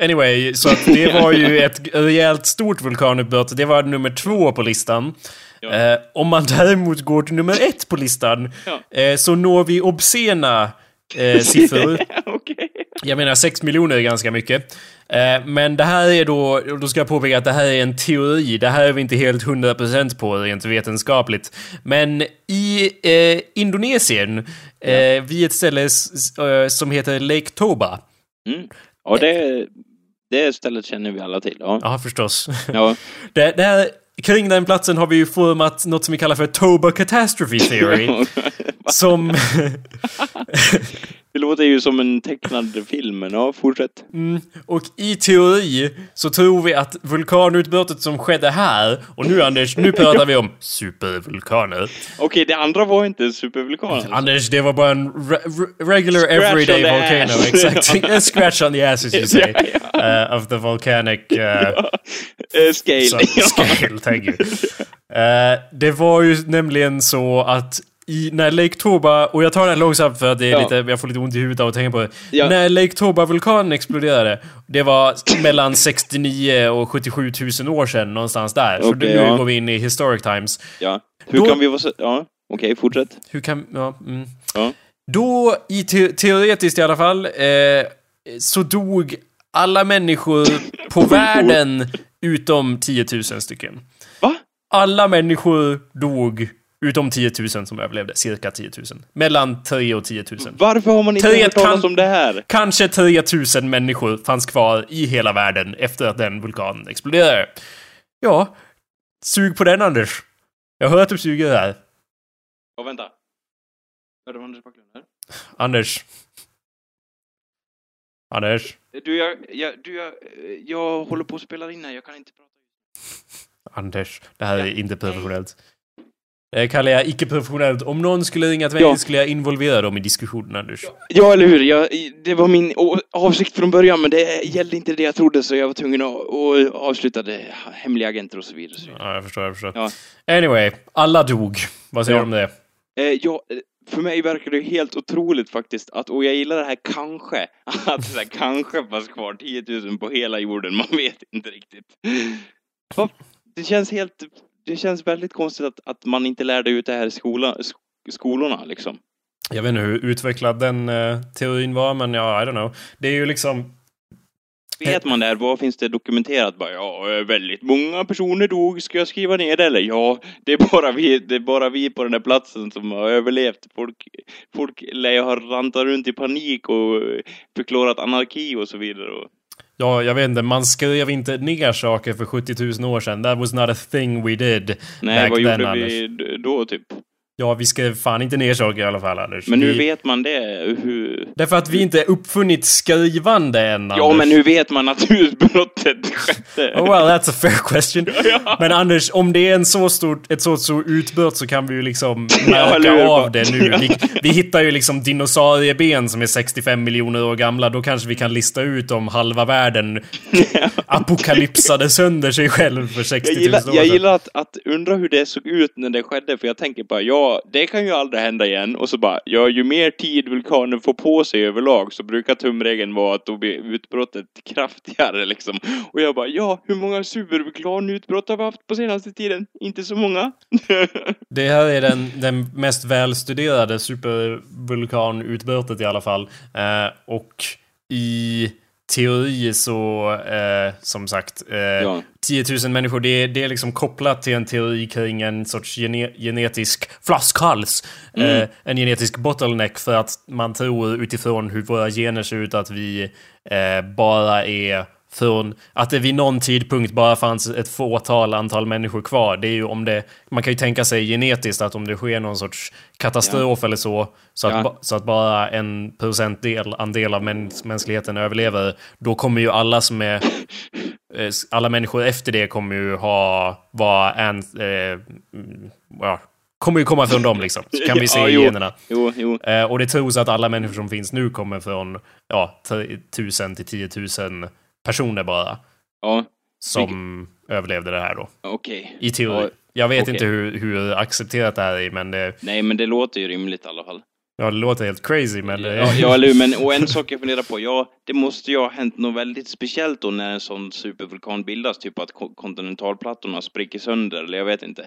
Anyway, så att det var ju ett rejält stort vulkanutbrott. Det var nummer två på listan. Ja. Eh, om man däremot går till nummer ett på listan Ja. eh, så når vi obscena eh, siffror. Okej. Jag menar 6 miljoner är ganska mycket. Eh, men det här är då, och då ska jag påpeka att det här är en teori. Det här är vi inte helt 100% på rent vetenskapligt. Men i eh, Indonesien, eh, vid ett ställe eh, som heter Lake Toba. Mm. Ja, det, det stället känner vi alla till. Ja. Ja, förstås. ja. Det, det här, kring den platsen har vi ju format något som vi kallar för Toba Catastrophe Theory. som... Det låter ju som en tecknad film, men ja, fortsätt. Mm, och i teori så tror vi att vulkanutbrottet som skedde här, och nu Anders, nu pratar vi om supervulkaner. Okej, det andra var inte en supervulkan. alltså. Anders, det var bara en re re- regular Scratch everyday volcano, ass. exakt. A scratch on the ass as you say. Ja, Uh, of the volcanic... Uh, Eh, scale. Så, scale, thank you. Eh, det var ju nämligen så att i, när Lake Toba, och jag tar den långsamt för att det är Ja. lite, jag får lite ont i huvudet av att tänka på det. Ja. När Lake Toba-vulkanen exploderade, det var mellan 69 och 77 000 år sedan, någonstans där. Så Okej, nu ja. går vi in i historic times. Ja. Hur Då- kan vi vara så... Ja, okej, fortsätt. Hur kan... Ja, mm. Ja. Då, i te teoretiskt i alla fall, eh, så dog alla människor på världen utom 10 000 stycken. Va? Alla människor dog utom 10 000 som överlevde, cirka 10 000. Mellan 3 och 10 000. Varför har man inte Teoriet hört talas om det här? Kanske 3 000 människor fanns kvar i hela världen efter att den vulkanen exploderade. Ja, sug på den Anders. Jag hör att du suger här. Ja, vänta. Är det Anders Backlund här? Anders. Anders. Du, jag, jag, du, jag, jag håller på att spela in här, jag kan inte prata. Anders. Det här är Ja. inte professionellt. Det kallar jag icke-professionellt. Om någon skulle ringa till mig Ja. skulle jag involvera dem i diskussionen, Anders. Ja, eller hur? Jag, det var min avsikt från början, men det gällde inte det jag trodde, så jag var tvungen att, att avsluta det. Hemliga agenter och så vidare. Ja, jag förstår, jag förstår. Ja. Anyway, alla dog. Vad säger Ja. du om det? Eh, ja, eh, för mig verkar det helt otroligt faktiskt, att, och jag gillar det här kanske, att det här kanske fanns kvar 10 000 på hela jorden, man vet inte riktigt. Det känns helt, det känns väldigt konstigt att, att man inte lärde ut det här i skola, sk- skolorna liksom. Jag vet inte hur utvecklad den eh, teorin var, men ja, I don't know. Det är ju liksom... Vet man det här, vad finns det dokumenterat? Bara, ja, eh, väldigt många personer dog, ska jag skriva ner det eller? Ja, det är bara vi, det är bara vi på den här platsen som har överlevt. Folk, folk lär ha rantat runt i panik och eh, förklarat anarki och så vidare. Och, Ja, jag vet inte, man skrev inte ner saker för 70 000 år sedan. That was not a thing we did. nej, vad then, gjorde Anders. vi då typ? Ja, vi skrev fan inte ner saker i alla fall, Anders. Men hur vi... vet man det? Hur... Därför att vi inte uppfunnit skrivande än, Ja, Anders. men hur vet man att utbrottet skedde? Oh well, that's a fair question. Ja. Men Anders, om det är en så stort, ett så stort utbrott så kan vi ju liksom Ja, märka hur? av det nu. Vi, vi hittar ju liksom dinosaurieben som är 65 miljoner år gamla. Då kanske vi kan lista ut om halva världen apokalypsade sönder sig själv för 60 Jag 000 gillar, år jag sedan. gillar att, att undra hur det såg ut när det skedde, för jag tänker bara, ja, det kan ju aldrig hända igen. Och så bara, ja, ju mer tid vulkanen får på sig överlag så brukar tumregeln vara att då blir utbrottet kraftigare liksom. Och jag bara, ja, hur många supervulkanutbrott har vi haft på senaste tiden? Inte så många. Det här är den, den mest välstuderade supervulkanutbrottet i alla fall. Eh, och i teori så, eh, som sagt, eh, Ja. 10 000 människor, det är, det är liksom kopplat till en teori kring en sorts gene, genetisk flaskhals. Mm. Eh, en genetisk bottleneck för att man tror utifrån hur våra gener ser ut att vi eh, bara är från att det vid någon tidpunkt bara fanns ett fåtal antal människor kvar. Det är ju om det, man kan ju tänka sig genetiskt att om det sker någon sorts katastrof eller så, så att, Ja. ba, så att bara en procentdel andel av mäns, mänskligheten överlever, då kommer ju alla som är eh, alla människor efter det kommer ju ha, vara en, eh, ja, kommer ju komma från dem liksom. Så kan vi se Ja, i jo. generna. Jo, jo. Eh, och det tros att alla människor som finns nu kommer från, ja, 1000 till 10 000 personer bara. Ja, Som överlevde det här då. okej. I teori. Ja, Jag vet okej. inte hur, hur accepterat det här är, men det, Nej, men det låter ju rimligt i alla fall. ja, det låter helt crazy, men det, Ja, ja, eller hur? Men, och en sak jag funderar på, ja, det måste ju ha hänt något väldigt speciellt då när en sån supervulkan bildas, typ att ko- kontinentalplattorna spricker sönder, eller jag vet inte.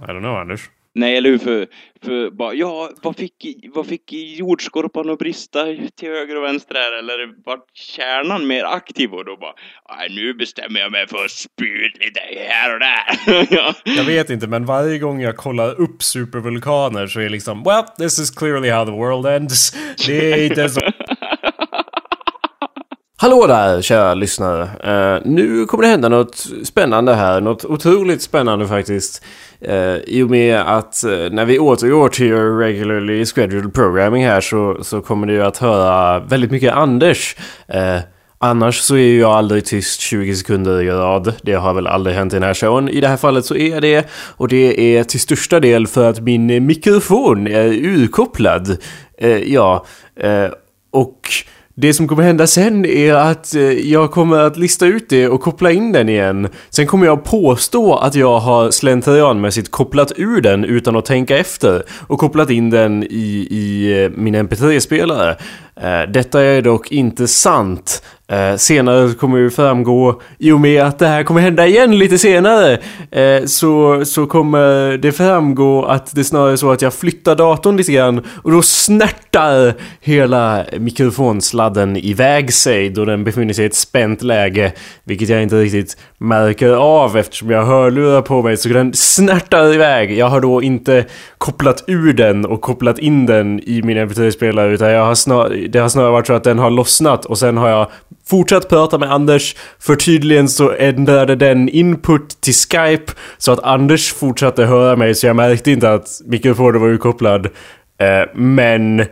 I don't know, Anders. Nej, eller hur? För, för bara, ja, vad fick, vad fick jordskorpan att brista till höger och vänster här? Eller vart kärnan mer aktiv? Och då bara, "Nej, nu bestämmer jag mig för att spy ut lite här och där. ja. Jag vet inte, men varje gång jag kollar upp supervulkaner så är det liksom Well, this is clearly how the world ends. Det är inte så... Hallå där, kära lyssnare. Uh, nu kommer det hända något spännande här. Något otroligt spännande faktiskt. Uh, I och med att uh, när vi återgår till your regularly scheduled programming här så, så kommer du att höra väldigt mycket Anders. Uh, Annars så är jag aldrig tyst 20 sekunder i rad. Det har väl aldrig hänt i den här showen. I det här fallet så är jag det. Och det är till största del för att min mikrofon är urkopplad. Ja, och det som kommer hända sen är att eh, jag kommer att lista ut det och koppla in den igen. Sen kommer jag påstå att jag har slentrianmässigt kopplat ur den utan att tänka efter och kopplat in den i, i eh, min MP3-spelare. Eh, detta är dock inte sant. Eh, senare kommer ju framgå, i och med att det här kommer hända igen lite senare, eh, så, så kommer det framgå att det snarare är så att jag flyttar datorn lite grann och då snärtar hela mikrofonsladden iväg sig då den befinner sig i ett spänt läge, vilket jag inte riktigt märker av eftersom jag har hörlurar på mig, så den snärtar iväg. Jag har då inte kopplat ur den och kopplat in den i min mp3-spelare utan jag har snar, det har snarare varit så att den har lossnat och sen har jag fortsatt prata med Anders för tydligen så ändrade den input till Skype så att Anders fortsatte höra mig så jag märkte inte att mikrofonen var urkopplad. Eh, men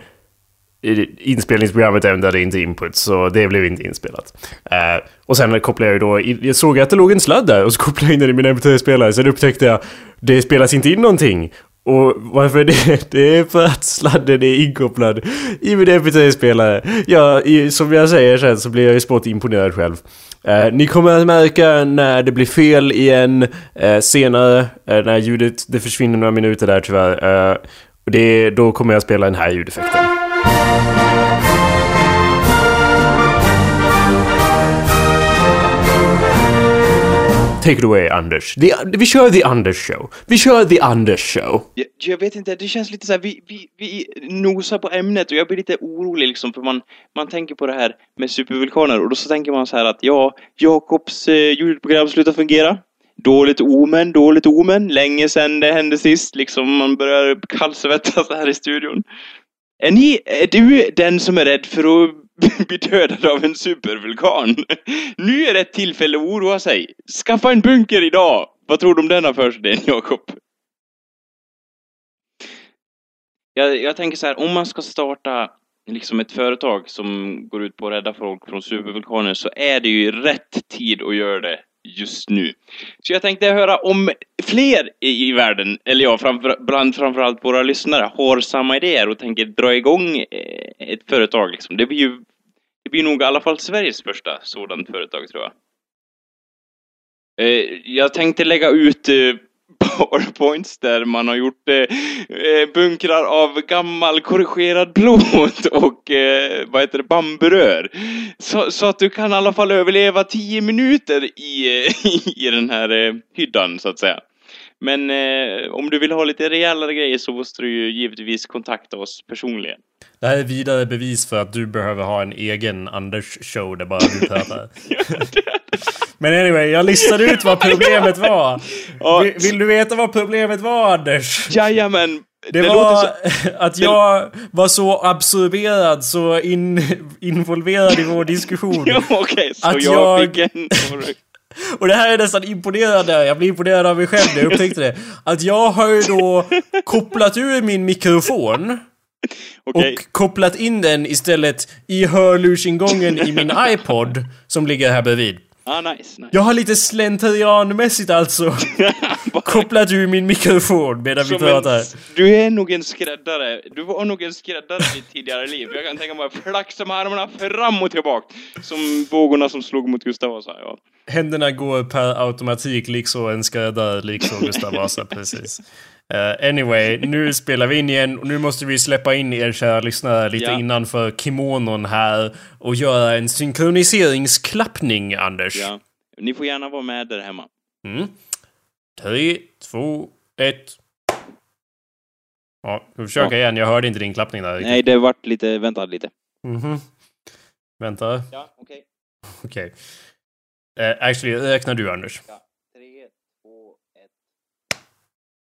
inspelningsprogrammet ändrade inte input så det blev inte inspelat. Eh, och sen kopplade jag ju då, in, jag såg att det låg en sladd där och så kopplade jag in den i min mp3-spelare. Sen upptäckte jag, det spelas inte in någonting. Och varför det? Det är för att sladden är inkopplad i min mp3-spelare. Ja, i, som jag säger sen så blir jag ju smått imponerad själv. Eh, ni kommer att märka när det blir fel igen eh, senare, eh, när ljudet, det försvinner några minuter där tyvärr. Eh, och det, då kommer jag spela den här ljudeffekten. Take it away Anders. The, vi kör The Anders show. Vi kör The Anders show. Jag, jag vet inte, det känns lite så här, vi, vi, vi nosar på ämnet och jag blir lite orolig liksom för man, man tänker på det här med supervulkaner och då så tänker man så här att ja, Jakobs eh, ljudprogram slutar fungera. Dåligt omen, dåligt omen. Länge sedan det hände sist, liksom man börjar kallsvettas här i studion. Är ni, är du den som är rädd för att bli dödad av en supervulkan? Nu är det ett tillfälle att oroa sig. Skaffa en bunker idag! Vad tror du om den affärsidén, Jakob? Jag, jag tänker så här, om man ska starta liksom ett företag som går ut på att rädda folk från supervulkaner så är det ju rätt tid att göra det just nu. Så jag tänkte höra om fler i, världen, eller ja, framför, bland framförallt våra lyssnare, har samma idéer och tänker dra igång eh, ett företag. Liksom. Det blir ju det blir nog i alla fall Sveriges första sådant företag, tror jag. Eh, jag tänkte lägga ut eh, powerpoints där man har gjort eh, bunkrar av gammal korrigerad plåt och eh, vad heter det, bamburör. Så, så, att du kan i alla fall överleva tio minuter i, i den här eh, hyddan så att säga. Men eh, om du vill ha lite rejälare grejer så måste du ju givetvis kontakta oss personligen. Det här är vidare bevis för att du behöver ha en egen Anders-show där bara du pratar. Men anyway, jag listade ut vad problemet var. Vill, vill, du veta vad problemet var, Anders? Jajamän. Det, det var så... att jag var så absorberad, så in, involverad i vår diskussion. Okej, okay, så att jag, jag fick en... Och det här är nästan imponerande, jag blir imponerad av mig själv när jag upptäckte det. Att jag har ju då kopplat ur min mikrofon. Okay. Och kopplat in den istället i hörlursingången i min iPod som ligger här bredvid. Ah, nice, nice. Jag har lite slentrianmässigt alltså kopplat ur min mikrofon medan vi pratar. En, du är nog en skräddare. Du var nog en skräddare i ditt tidigare liv. Jag kan tänka mig att flaxa med armarna fram och tillbaka. Som vågorna som slog mot Gustav Vasa. Ja. Händerna går per automatik liksom en skräddare liksom Gustav Vasa, precis. Uh, anyway, nu spelar vi in igen och nu måste vi släppa in er kära lyssnare lite ja. innanför kimonon här och göra en synkroniseringsklappning, Anders. Ja, ni får gärna vara med där hemma. Mm. Tre, två, ett. Ja, vi försöka ja. igen. Jag hörde inte din klappning där. Nej, det vart lite, vänta lite. Mhm. Mm vänta. Ja, okej. Okay. Okej. Okay. Uh, actually, räknar du, Anders. Ja.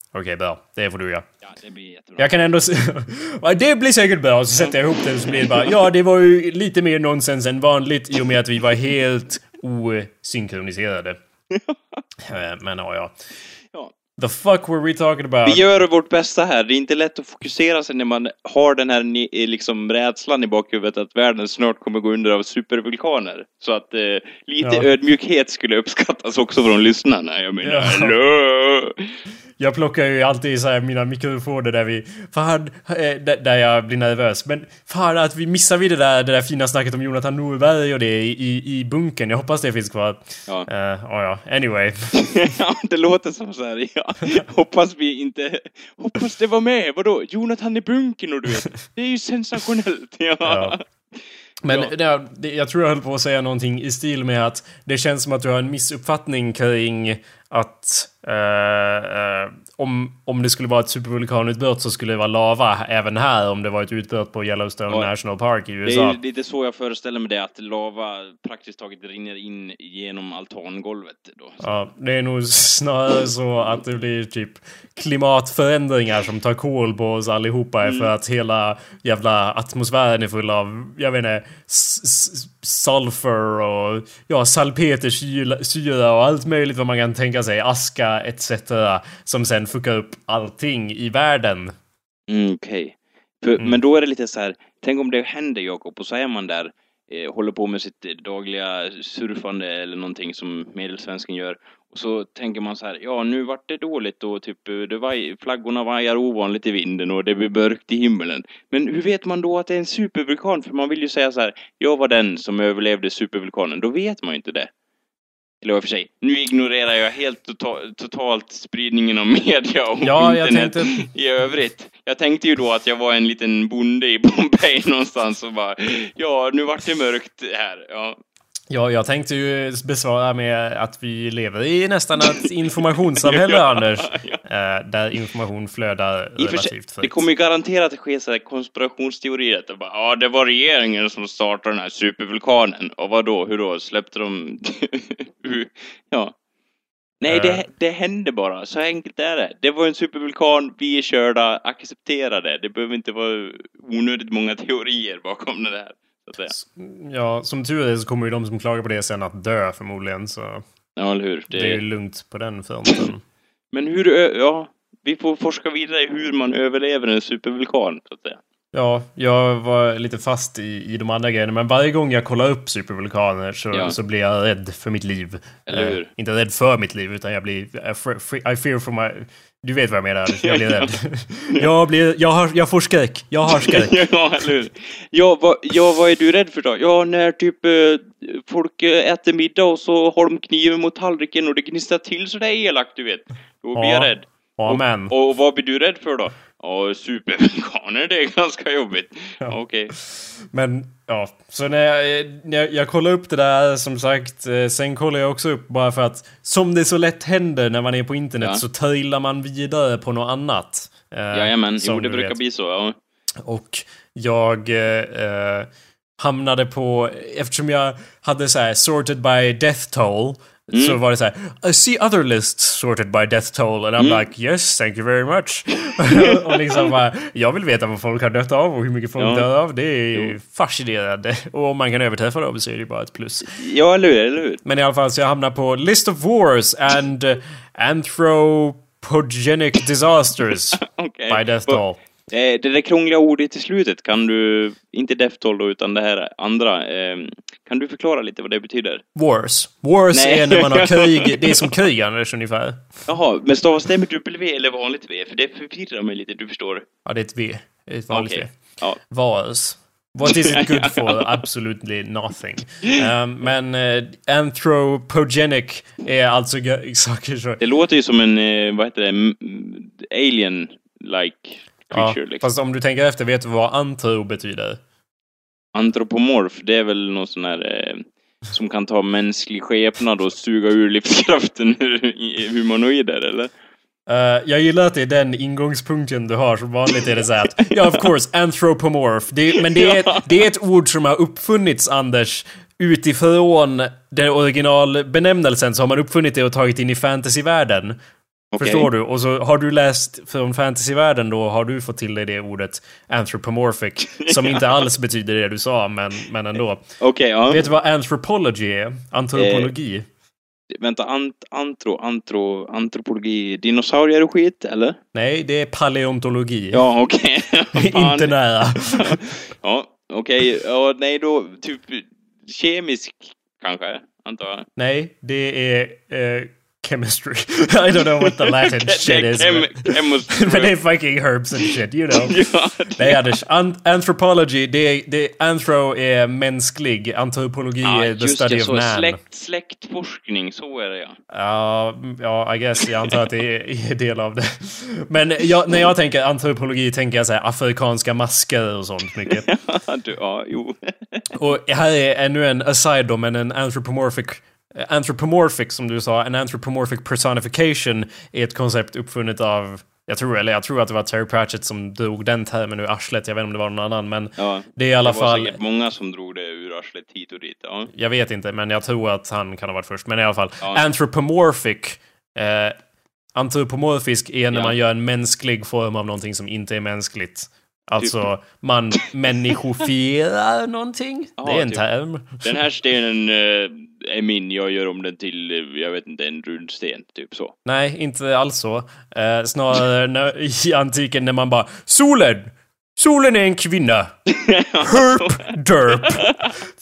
Okej, okay, bra. Det får du göra. Ja, det blir jättebra. Jag kan ändå... det blir säkert bra. Så sätter jag ihop det så blir det bara... Ja, det var ju lite mer nonsens än vanligt i och med att vi var helt osynkroniserade. Eh, men ja, ja. The fuck were we talking about? Vi gör vårt bästa här. Det är inte lätt att fokusera sig när man har den här liksom rädslan i bakhuvudet att världen snart kommer gå under av supervulkaner. Så att eh, lite ja. ödmjukhet skulle uppskattas också från lyssnarna. Jag menar, ja. hallå! Jag plockar ju alltid så mina mikrofoner där vi... Fan, eh, där jag blir nervös. Men fan att vi missar vi det där, det där fina snacket om Jonathan Norberg och det i, i, bunken. Jag hoppas det finns kvar. Ja. Uh, ja, anyway. ja, det låter som så här, ja. Hoppas vi inte... Hoppas det var med. Vadå? Jonathan i bunkern och du vet. Det är ju sensationellt. Ja. Ja. Men Ja. det, jag tror jag höll på att säga någonting i stil med att det känns som att du har en missuppfattning kring att eh, eh, om, om det skulle vara ett supervulkanutbrott så skulle det vara lava även här om det var ett utbrott på Yellowstone Ja. National Park i Det USA. är ju lite så jag föreställer mig det, att lava praktiskt taget rinner in genom altangolvet då. Ja, det är nog snarare så att det blir typ klimatförändringar som tar koll på oss allihopa Mm. för att hela jävla atmosfären är full av, jag vet inte, sulfur och ja, salpetersyra och allt möjligt vad man kan tänka sig, aska etc. som sen fuckar upp allting i världen. Mm, Okej. För- Mm. Men då är det lite så här, tänk om det händer Jakob och så är man där, eh, håller på med sitt dagliga surfande eller någonting som medelsvensken gör. Och så tänker man så här, ja nu vart det dåligt och typ det vaj, flaggorna vajar ovanligt i vinden och det blir mörkt i himlen. Men hur vet man då att det är en supervulkan? För man vill ju säga så här, jag var den som överlevde supervulkanen. Då vet man ju inte det. Eller i och för sig, nu ignorerar jag helt tota- totalt spridningen av media och Ja, internet tänkte- i övrigt. Jag tänkte ju då att jag var en liten bonde i Bombay någonstans och bara, ja, nu vart det mörkt här. Ja, Ja, jag tänkte ju besvara med att vi lever i nästan ett informationssamhälle, Anders. Eh, där information flödar I relativt det fritt. kommer ju garanterat att ske så här konspirationsteorier. Att det bara, ja, det var regeringen som startade den här supervulkanen. Och vad då? Hur då? Släppte de... Ja. Nej, Eh. det, det hände bara. Så enkelt är det. Det var en supervulkan, vi är körda, acceptera det. Det behöver inte vara onödigt många teorier bakom det där. Så att säga. Ja, som tur är så kommer ju de som klagar på det sen att dö förmodligen, så Ja, eller hur? det är Det, ju lugnt på den fronten. Men hur, ja, vi får forska vidare i hur man överlever en supervulkan, så att säga. Ja, jag var lite fast i, i de andra grejerna, men varje gång jag kollar upp supervulkaner så, Ja. så blir jag rädd för mitt liv. Eller hur? Eh, inte rädd för mitt liv, utan jag blir... I fe- I fear for my... Du vet vad jag menar, jag blir rädd. jag, blir, jag, har, jag får skräck, jag har skräck. ja, eller hur? Ja, vad, ja, vad är du rädd för då? Ja, när typ eh, folk eh, äter middag och så har de kniven mot tallriken och det gnistrar till så det är elakt, du vet. Då blir Ja. jag rädd. Amen. Och, och vad blir du rädd för då? Ja, supervulkaner, det är ganska jobbigt. Ja. Okej. Men ja, så när jag, när jag, jag kollar upp det där som sagt. eh, Sen kollar jag också upp bara för att som det så lätt händer när man är på internet Ja. så trillar man vidare på något annat. Eh, Jajamän, jo det brukar vet. bli så. Ja. Och jag eh, eh, hamnade på, eftersom jag hade så här sorted by death toll. Mm. Så var det så här, I see other lists sorted by death toll and I'm Mm. like yes, thank you very much. och liksom bara, jag vill veta vad folk har dött av och hur mycket folk Ja. dör av. Det är Jo. fascinerande. Och om man kan överträffa dem så är det ju bara ett plus. ja, eller hur? Eller hur? Men i alla fall så jag hamnar på List of Wars and uh, Anthropogenic Disasters Okej. by Death Toll. Eh, det där krångliga ordet i slutet, kan du, inte death toll då, utan det här andra, eh, kan du förklara lite vad det betyder? Wars. Wars Nej. är när man har krig. Det är som krig Anders ungefär. Jaha, men stavas det med W eller vanligt V? För det förvirrar mig lite, du förstår. Ja, det är ett V. Det är ett vanligt Okej. V. Ja. Wars. What is it good for? Absolutely nothing. Um, men uh, anthropogenic är alltså saker så... Det låter ju som en, eh, vad heter det, M- alien-like Ja, creature liksom. fast om du tänker efter, vet du vad antro betyder? Antropomorf, det är väl någon sån här eh, som kan ta mänsklig skepnad och suga ur livskraften ur humanoider, eller? Eh, jag gillar att det är den ingångspunkten du har. Som vanligt är det så att, ja of course, anthropomorph. Det, men det är, ett, det är ett ord som har uppfunnits, Anders, utifrån den originalbenämnelsen så har man uppfunnit det och tagit in i fantasyvärlden. Okej. Förstår du? Och så har du läst från fantasyvärlden då har du fått till dig det ordet anthropomorphic. Som inte alls betyder det du sa, men, men ändå. Okej, ja. Vet du vad anthropology är? Antropologi? Vänta, ant, antro, antro, antropologi, dinosaurier och skit, eller? Nej, det är paleontologi. Ja, okej. Fan. inte nära. Ja, okej. Ja, nej då, typ kemisk kanske, antar jag. Nej, det är eh, chemistry. I don't know what the Latin shit is. Chem- but- det är fucking herbs and shit, you know. Ja, det- Nej Anders, an anthropology, det är, det, anthro är mänsklig, antropologi Ja, är the study det, of man. släkt, släktforskning, så är det ja. Ja, ja, I guess. Jag antar att det är, är del av det. Men jag, när jag tänker antropologi tänker jag så här afrikanska masker och sånt mycket. du, ja, jo. Och här är ännu en aside då, men en anthropomorphic Anthropomorphic som du sa, en anthropomorphic personification är ett koncept uppfunnet av jag tror, eller jag tror att det var Terry Pratchett som drog den termen ur arslet. Jag vet inte om det var någon annan, men Ja, det är i alla det var fall... säkert många som drog det ur arslet hit och dit. Ja. Jag vet inte, men jag tror att han kan ha varit först. Men i alla fall, Ja. anthropomorphic. Eh, antropomorfisk är när Ja. man gör en mänsklig form av någonting som inte är mänskligt. Alltså, man människofierar någonting. Ja, det är en typ. term. Den här stenen eh, är min, jag gör om den till, jag vet inte, en runsten, typ så. Nej, inte alls så. Eh, snarare när, i antiken när man bara Solen! Solen är en kvinna! Herp derp!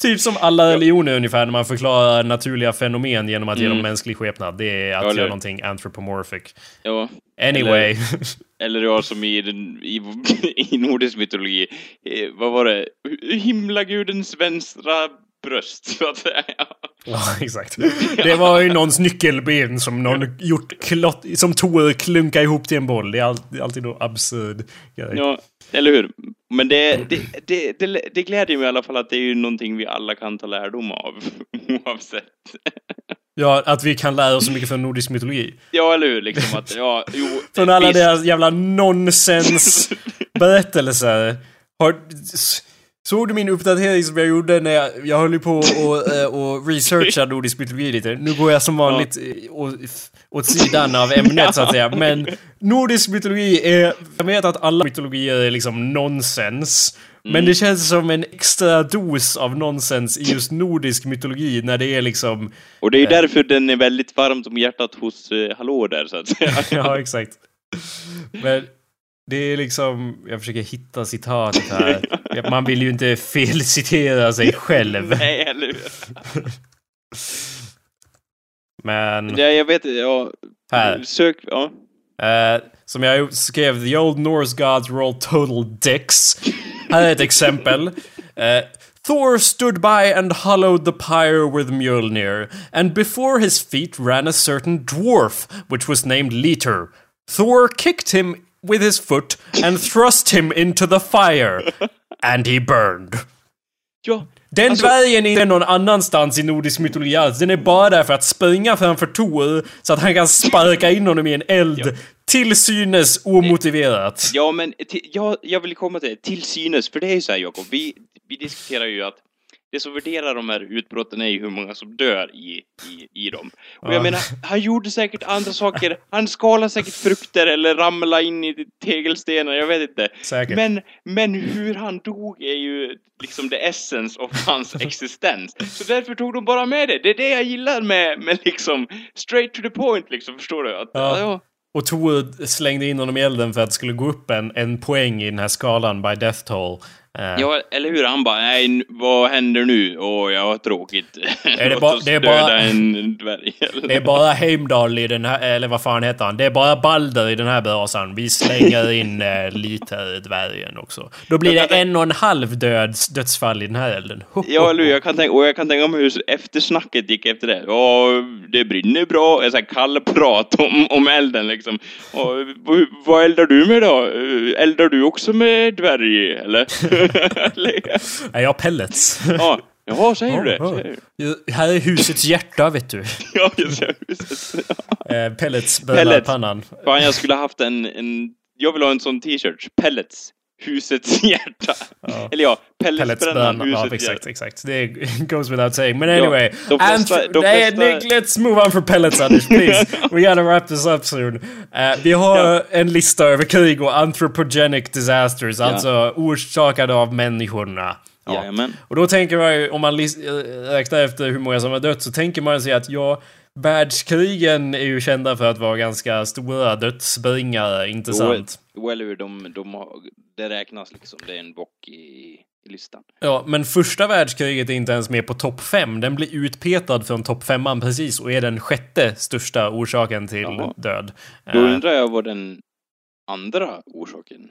typ som alla religioner ungefär när man förklarar naturliga fenomen genom att ge dem mänsklig skepnad. Det är att Mm. Eller- göra någonting anthropomorphic. Ja. Anyway. Eller ja, som i, den, i, i nordisk mytologi, eh, vad var det? Himlagudens vänstra bröst, så att säga. ja, exakt. Det var ju någons nyckelben som någon gjort klott, som Tor klunka ihop till en boll. Det är alltid, alltid någon absurd grej. Ja, eller hur? Men det, det, det, det, det glädjer mig i alla fall att det är ju någonting vi alla kan ta lärdom av, oavsett. Ja, att vi kan lära oss så mycket från nordisk mytologi. Ja, eller hur? Liksom att, ja, jo. Från alla visst. deras jävla nonsens berättelser. Har, såg du min uppdatering som jag gjorde när jag, jag höll på och, eh, och researcha nordisk mytologi lite. Nu går jag som vanligt eh, å- f- åt sidan av ämnet så att säga. Men nordisk mytologi är... Jag vet att alla mytologier är liksom nonsens. Men det känns som en extra dos av nonsens i just nordisk mytologi när det är liksom... Och det är ju därför den är väldigt varmt om hjärtat hos eh, Hallå där, så att säga. Ja, exakt. Men det är liksom, jag försöker hitta citatet här. Man vill ju inte felcitera sig själv. Nej, eller hur? Men Ja, jag vet inte, ja. Här. Sök, ja. eh, som jag skrev, the old Norse gods were all total dicks. Här är ett exempel. Eh, Thor stood by and hollowed the pyre with Mjolnir, and before his feet ran a certain dwarf, which was named Leter. Thor kicked him with his foot and thrust him into the fire, and he burned. Ja, Den Alltså- dvärgen är inte någon annanstans i nordisk mytologi alls. Den är bara där för att springa framför Tor så att han kan sparka in honom i en eld. Till synes omotiverat. Ja, men ja, jag vill komma till det. Till synes, för det är ju så här Jakob, vi, vi diskuterar ju att det som värderar de här utbrotten är ju hur många som dör i, i, i dem. Och Ja. jag menar, han gjorde säkert andra saker. Han skalade säkert frukter eller ramlade in i tegelstenar, jag vet inte. Säkert. Men, men hur han dog är ju liksom the essence of hans existens. Så därför tog de bara med det. Det är det jag gillar med, med liksom straight to the point liksom, förstår du? Att, Ja. ja. Och Tor slängde in honom i elden för att det skulle gå upp en, en poäng i den här skalan by death toll. Eh, Ja, eller hur? Han bara, nej, vad händer nu? Åh, jag har tråkigt. det Låt ba- det är bara- en dvärg. Det är bara Heimdall i den här, eller vad fan heter han? Det är bara Balder i den här brasan. Vi slänger in eh, lite dvärgen också. Då blir det en och en halv döds, dödsfall i den här elden. Ho, Ja, eller hur? Jag kan tänka, och jag kan tänka mig hur eftersnacket gick efter det. Ja, det brinner bra. Sån här kall prat om, om elden liksom. Och, vad eldar du med då? Eldar du också med dvärg, eller? Nej, jag har pellets. ja, jaha, säger du det? Ja, ja. Här är husets hjärta, vet du. Ja, jag ser huset. Eh, pellets bränner Pellets. pannan. Fan, jag skulle ha haft en, en... Jag vill ha en sån t-shirt. Pellets. Husets hjärta. Ja. Eller ja, Pellets pelletsbrännan. bränner. Ja, Husets exakt, hjärta. exakt. Det goes without saying. Men anyway. de flesta- de Nej, flesta- Nick, let's move on for pellets, Anders. Please. We gotta wrap this up soon. Eh, vi har Ja. en lista över krig och anthropogenic disasters, alltså orsakade av människorna. Ja. Och då tänker man ju, om man äh, räknar efter hur många som har dött, så tänker man sig att ja, världskrigen är ju kända för att vara ganska stora dödsbringare, inte sant? Eller hur? De, de har, det räknas liksom. Det är en bock i, listan. Ja, men första världskriget är inte ens med på topp fem. Den blir utpetad från topp femman precis och är den sjätte största orsaken till Jaha. död. Då Eh, undrar jag vad den andra orsaken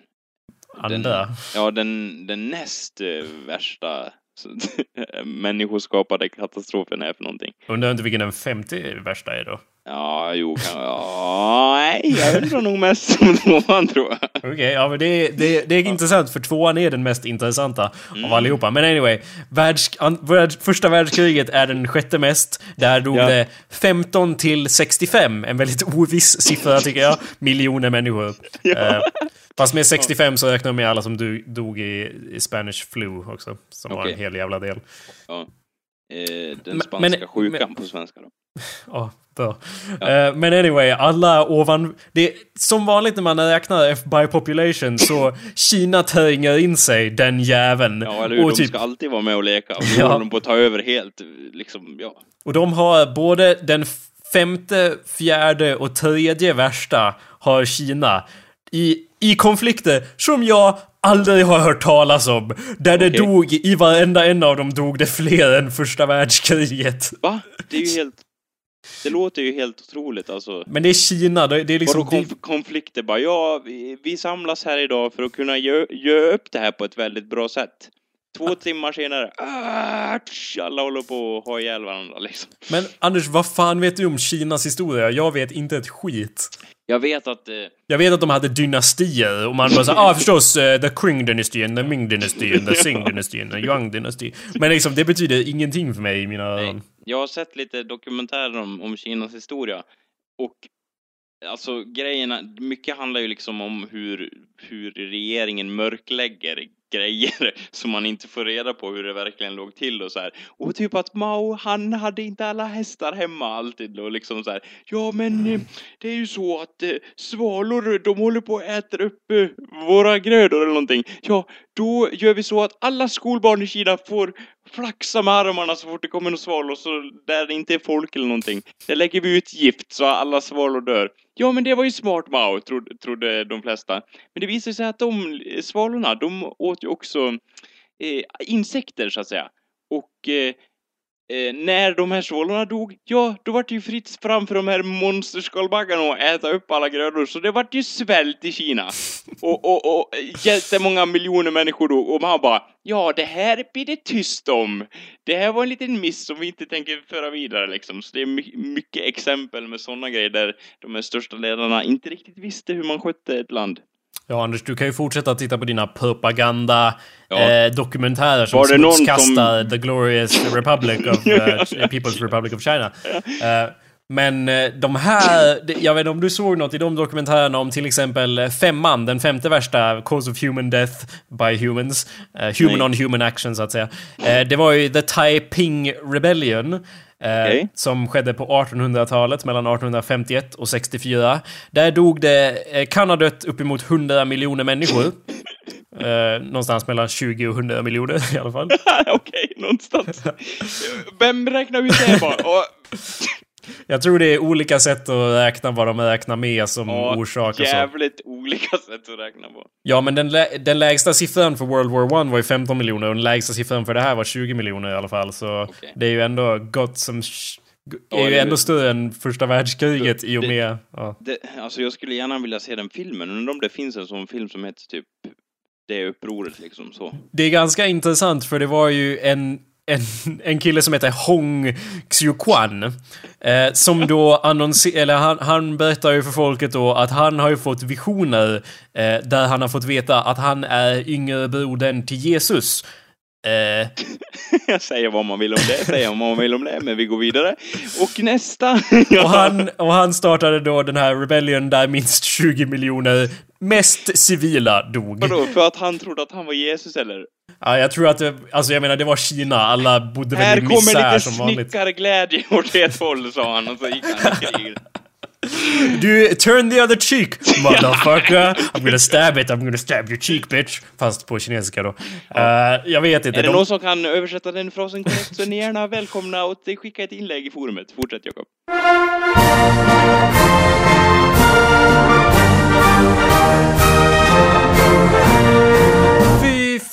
andra. Den, ja, den, den näst eh, värsta människoskapade katastrofen är för någonting. Undrar inte vilken den femte värsta är då? Ja, jo, kan, ja, nej, jag undrar nog mest om tvåan tror jag. Okej, ja men det, det, det är intressant för tvåan är den mest intressanta av allihopa. Men anyway, världs, an, världs, första världskriget är den sjätte mest. Där dog Ja. det 15 till 65, en väldigt oviss siffra tycker jag, miljoner människor. Eh, fast med 65 så räknar jag med alla som du, dog i, i Spanish flu också, som var Okej. en hel jävla del. Ja. Eh, den Men- spanska men- sjukan på svenska då. Ja, bra. Eh, men anyway, alla ovan... Det som vanligt när man räknar by population så Kina tränger in sig, den jäveln. Ja, eller hur? och, De typ, ska alltid vara med och leka. Och nu Ja. håller de på att ta över helt, liksom, ja. och de har både den femte, fjärde och tredje värsta har Kina. I, i konflikter som jag aldrig har hört talas om. Där det dog, i varenda en av dem dog det fler än första världskriget. Va? Det är ju helt... Det låter ju helt otroligt alltså. Men det är Kina, det är liksom... Konf- konflikter bara, ja, vi, vi samlas här idag för att kunna gö- göra upp det här på ett väldigt bra sätt. Två timmar senare, ah, alla håller på att ha ihjäl varandra liksom. Men Anders, vad fan vet du om Kinas historia? Jag vet inte ett skit. Jag vet att... Eh, Jag vet att de hade dynastier och man bara såhär, ah förstås, eh, the Qing-dynastin, the Ming-dynastin, the Sing-dynastin, the Yuan-dynastin. Men liksom, det betyder ingenting för mig i mina öron. jag har sett lite dokumentärer om, om Kinas historia. Och alltså grejerna, mycket handlar ju liksom om hur, hur regeringen mörklägger grejer som man inte får reda på hur det verkligen låg till och så här. Och typ att Mao, han hade inte alla hästar hemma alltid och liksom så här. Ja, men eh, det är ju så att eh, svalor, de håller på att äta upp eh, våra grödor eller någonting. Ja, då gör vi så att alla skolbarn i Kina får flaxa med armarna så fort det kommer någon svalor så där det inte är folk eller någonting. Där lägger vi ut gift så alla svalor dör. Ja, men det var ju smart Mao, trodde, trodde de flesta. Men det visade sig att de svalorna, de åt ju också eh, insekter så att säga. Och eh, eh, när de här svålarna dog, ja, då var det ju fritt fram för de här monsterskalbaggarna att äta upp alla grödor. Så det vart ju svält i Kina. Och, och, och jättemånga miljoner människor dog. Och man bara, ja, det här blir det tyst om. Det här var en liten miss som vi inte tänker föra vidare liksom. Så det är my- mycket exempel med sådana grejer där de här största ledarna inte riktigt visste hur man skötte ett land. Ja, Anders, du kan ju fortsätta titta på dina propaganda Ja. eh, som smutskastar som- the glorious republic of, eh, People's Republic of China. Eh, men eh, de här, jag vet inte om du såg något i de dokumentärerna om till exempel eh, femman, den femte värsta cause of human death by humans. eh, human Nej. on human action så att säga. Eh, det var ju the Taiping Rebellion. Okej. Som skedde på 1800-talet, mellan 1851 och 64. Där dog det, kan ha dött uppemot 100 miljoner människor. Eh, någonstans mellan 20 och 100 miljoner i alla fall. Okej, någonstans. Vem räknar ut det bara? Och, Jag tror det är olika sätt att räkna vad de räknar med som ja, orsak och så. jävligt olika sätt att räkna på. Ja, men den, lä- den lägsta siffran för World War One var ju 15 miljoner och den lägsta siffran för det här var 20 miljoner i alla fall. Så Okej. det är ju ändå gott som... Ja, är ju det- ändå större än första världskriget i och det- med... Ja. Det, alltså jag skulle gärna vilja se den filmen. Undrar om det finns en sån film som heter typ Det upproret liksom så. Det är ganska intressant för det var ju en, en, en kille som heter Hong Xiuquan. Eh, som då annonserade, eller han, han berättar ju för folket då att han har ju fått visioner eh, där han har fått veta att han är yngre brodern till Jesus. Eh, Jag säger vad man vill om det, säger vad man vill om det, men vi går vidare. Och nästa! och, han, och han startade då den här rebellion där minst 20 miljoner mest civila dog. Vadå, för att han trodde att han var Jesus eller? Ja, jag tror att det, alltså jag menar det var Kina, alla bodde väl Här i kommer misär lite som vanligt. snickarglädje åt ett håll, sa han, och så gick han i krig. Du, turn the other cheek, motherfucker! I'm gonna stab it, I'm gonna stab your cheek bitch. Fast på kinesiska då. Eh, jag vet inte. Är det de- någon som kan översätta den frasen korrekt så är ni gärna välkomna att skicka ett inlägg i forumet. Fortsätt Jakob.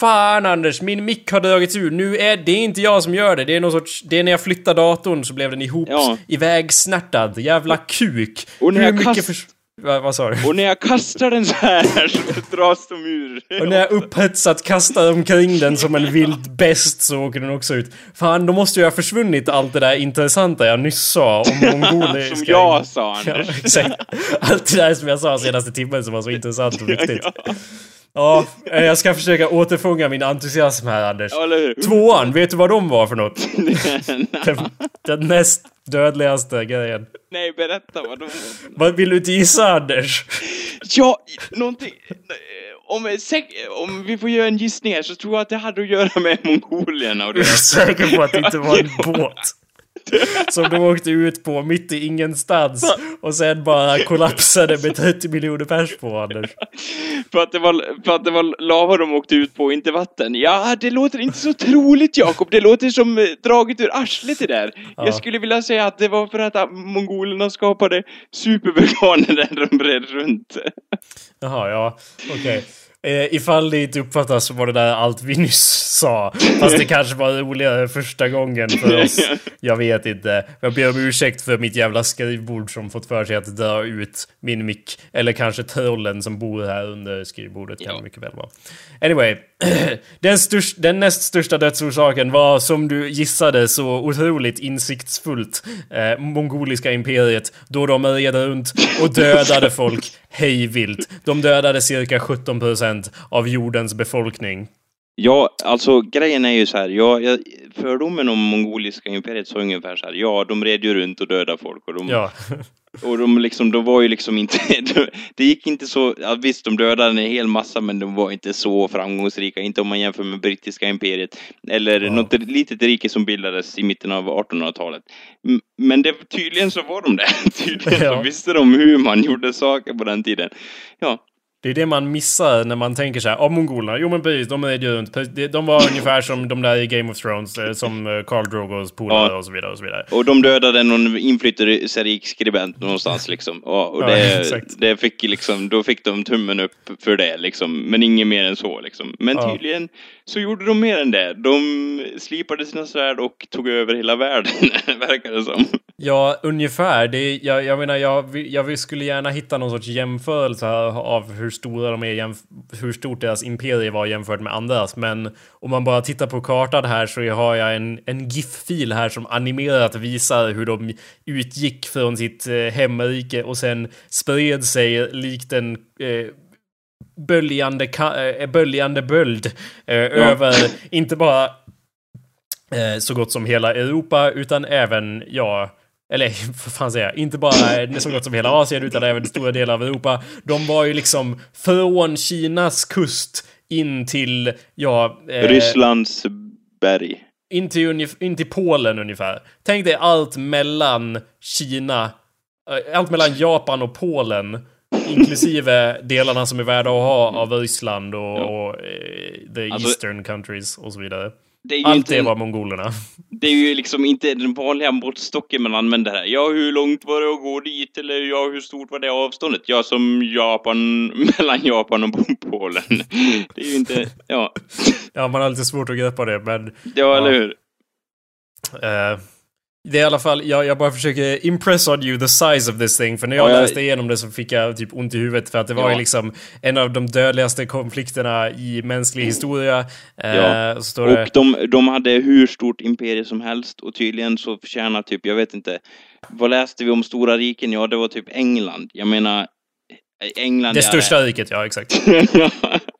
Fan Anders, min mick har dragits ur. Nu är det inte jag som gör det. Det är någon sorts... Det är när jag flyttar datorn så blev den ihop... Ja. Ivägsnärtad. Jävla kuk. Och när Hur jag mycket kast- Va, vad sa du? Och när jag kastar den så här så dras de ur. Och när jag upphetsat kastar omkring den som en vild bäst så åker den också ut. Fan, då måste ju ha försvunnit allt det där intressanta jag nyss sa om mongoliska... Som jag sa, Ja, Anders. exakt. Allt det där som jag sa senaste timmen som var så intressant och viktigt. Ja, eh, jag ska försöka återfånga min entusiasm här, Anders. Ja, eller hur? Tvåan, vet du vad de var för något? Den, den näst dödligaste grejen. Nej, berätta vad de... Vad vill du inte gissa, Anders? Ja, någonting... Om, om vi får göra en gissning här så tror jag att det hade att göra med mongolierna och Du är säker på att det inte var en båt? Som de åkte ut på mitt i ingenstans och sen bara kollapsade med 30 miljoner pers på, Anders. För att, det var, för att det var lava de åkte ut på, inte vatten. Ja, det låter inte så troligt, Jakob. Det låter som eh, draget ur arslet det där. Ja. Jag skulle vilja säga att det var för att mongolerna skapade supervulkaner där de bred runt. Jaha, ja, okej. Eh, ifall det inte uppfattas så var det där allt vi nyss sa. Fast det kanske var roligare första gången för oss. Jag vet inte. Jag ber om ursäkt för mitt jävla skrivbord som fått för sig att dra ut min mick. Eller kanske trollen som bor här under skrivbordet kan Ja. det mycket väl vara. Anyway. Den, störst, den näst största dödsorsaken var som du gissade så otroligt insiktsfullt eh, mongoliska imperiet då de red runt och dödade folk hejvilt. De dödade cirka 17% av jordens befolkning. Ja, alltså grejen är ju så här. Ja, jag, fördomen om mongoliska imperiet så ungefär så här. Ja, de red ju runt och dödade folk och de, Ja, och de liksom, de var ju liksom inte, det gick inte så, ja, visst de dödade en hel massa men de var inte så framgångsrika, inte om man jämför med brittiska imperiet eller Ja. något litet rike som bildades i mitten av 1800-talet. M- Men det, tydligen så var de det, tydligen Ja. så visste de hur man gjorde saker på den tiden. Ja, det är det man missar när man tänker så här. Ja, mongolerna, jo men precis, de red ju runt. De- var ungefär som de där i Game of Thrones, eh, som eh, Karl Drogos polare Ja. och så vidare och så vidare. Och de dödade någon inflytelserik skribent någonstans liksom. Ja, och Ja, det, exakt. det fick liksom, då fick de tummen upp för det liksom. Men inget mer än så liksom. Men Ja. tydligen så gjorde de mer än det. De slipade sina svärd och tog över hela världen, verkar det som. Ja, ungefär. Det är, jag, jag menar, jag, jag skulle gärna hitta någon sorts jämförelse av hur stora de är, jämf- hur stort deras imperie var jämfört med andras. Men om man bara tittar på kartan här så har jag en, en GIF-fil här som animerat visar hur de utgick från sitt eh, hemrike och sen spred sig likt en eh, böljande, ka- eh, böljande böld eh, över, inte bara eh, så gott som hela Europa utan även, ja, eller vad fan säger jag, inte bara eh, så gott som hela Asien utan även stora delar av Europa. De var ju liksom från Kinas kust in till, ja... eh, Rysslands berg. in till, in till Polen ungefär. Tänk dig allt mellan Kina, eh, allt mellan Japan och Polen. Inklusive delarna som är värda att ha av Ryssland och, Ja. och eh, the Alltså- eastern countries och så vidare. Det är ju Allt inte, det var mongolerna. det är ju liksom inte den vanliga måttstocken man använder här. Ja, hur långt var det att gå dit? Eller ja, hur stort var det avståndet? Ja, som Japan, mellan Japan och Polen. Det är ju inte, ja. Ja, man har lite svårt att greppa det, men Ja, eller hur? eh, det är i alla fall, jag, jag bara försöker impress on you the size of this thing. För när jag Ja, jag- läste igenom det så fick jag typ ont i huvudet för att det var Ja. ju liksom en av de dödligaste konflikterna i mänsklig historia. Eh, Ja. så står det, Och de, de hade hur stort imperium som helst och tydligen så förtjänar typ, jag vet inte, vad läste vi om stora riken? Ja, det var typ England. Jag menar, England det största riket, ja exakt.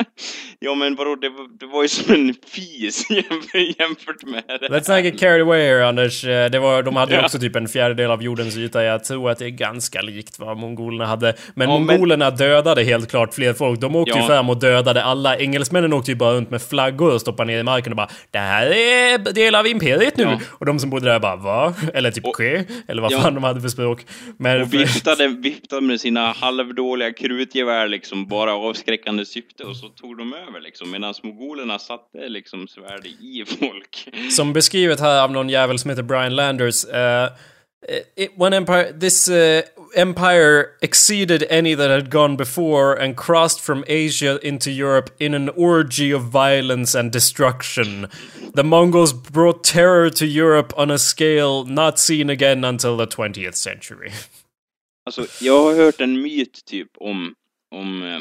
ja, men vadå, det, var- det var ju som en fis jämfört- med det. Let's not get carried away here, Anders. Eh, Det var, de hade ju också typ en fjärdedel av jordens yta. Jag tror att det är ganska likt vad mongolerna hade. Men Ja, men- mongolerna dödade helt klart fler folk. De åkte ju Ja. fram och dödade alla. Engelsmännen åkte ju bara runt med flaggor och stoppade ner i marken och bara Det här är del av imperiet nu. Ja. Och de som bodde där bara va? Eller typ Och- ske? Eller vad fan de hade för språk. Men Och viftade, viftade med sina halvdåliga krutgevär liksom, bara avskräckande syfte och så tog de över liksom, medan mongolerna satte liksom svärd i folk. Som beskrivet här av någon jävel som heter Brian Landers. Eh, it, one empire, this uh, empire exceeded any that had gone before and crossed from Asia into Europe in an orgy of violence and destruction. The Mongols brought terror to Europe on a scale not seen again until the 20th century. Alltså, jag har hört en myt typ om om eh,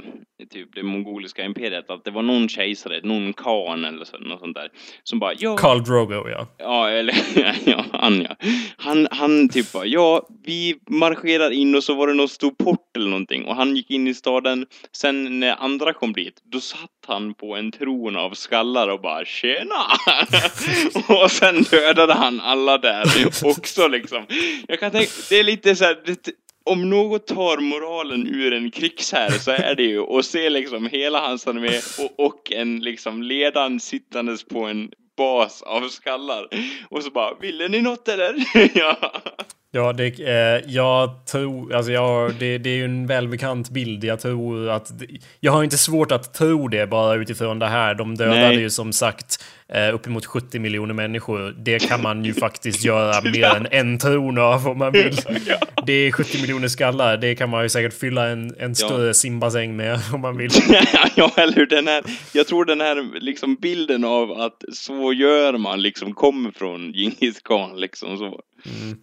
typ det mongoliska imperiet, att det var någon kejsare, någon khan eller så, något sånt där, som bara ja... Karl Drogo, ja. Ja, eller ja, han ja. Han, han typ bara, ja, vi marscherar in och så var det någon stor port eller någonting och han gick in i staden. Sen när andra kom dit, då satt han på en tron av skallar och bara tjena! och sen dödade han alla där också liksom. Jag kan tänka, det är lite så här, det, om något tar moralen ur en krigsherre så är det ju att se liksom hela hans armé och, och en liksom ledan sittandes på en bas av skallar. Och så bara, ville ni något eller? ja. Ja, det, eh, jag tror, alltså jag, det, det är ju en välbekant bild. Jag tror att, jag har inte svårt att tro det bara utifrån det här. De dödade Nej. ju som sagt eh, uppemot 70 miljoner människor. Det kan man ju faktiskt göra mer än en tron av om man vill. Det är 70 miljoner skallar. Det kan man ju säkert fylla en, en större ja. simbassäng med om man vill. ja, eller hur? Den här, jag tror den här liksom bilden av att så gör man liksom kommer från Djingis khan liksom så. Mm.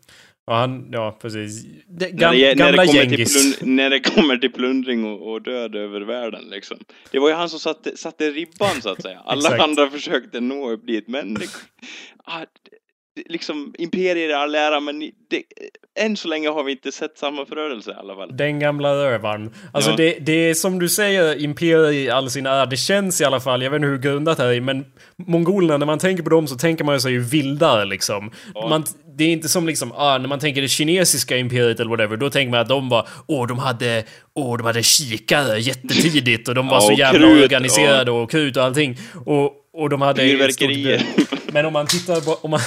Och han, ja precis. Det, gam, när, det, gamla när, det kommer till plund, när det kommer till plundring och, och, död över världen liksom. Det var ju han som satte, satte ribban så att säga. Alla andra försökte nå upp dit men det, ah, liksom imperier i all ära men det, än så länge har vi inte sett samma förödelse i alla fall. Den gamla rövaren. Alltså ja. det, det är som du säger, imperier i all sin ära. Det känns i alla fall, jag vet inte hur grundat det är, men mongolerna, när man tänker på dem så tänker man sig ju vildare liksom. Ja. Man, det är inte som liksom, ah, när man tänker det kinesiska imperiet eller whatever, då tänker man att de var, åh, de hade, åh, de hade kikare jättetidigt och de var ja, så jävla krut, organiserade och krut och allting. Och, och de hade... Fyrverkerier. Men om man tittar på, om man,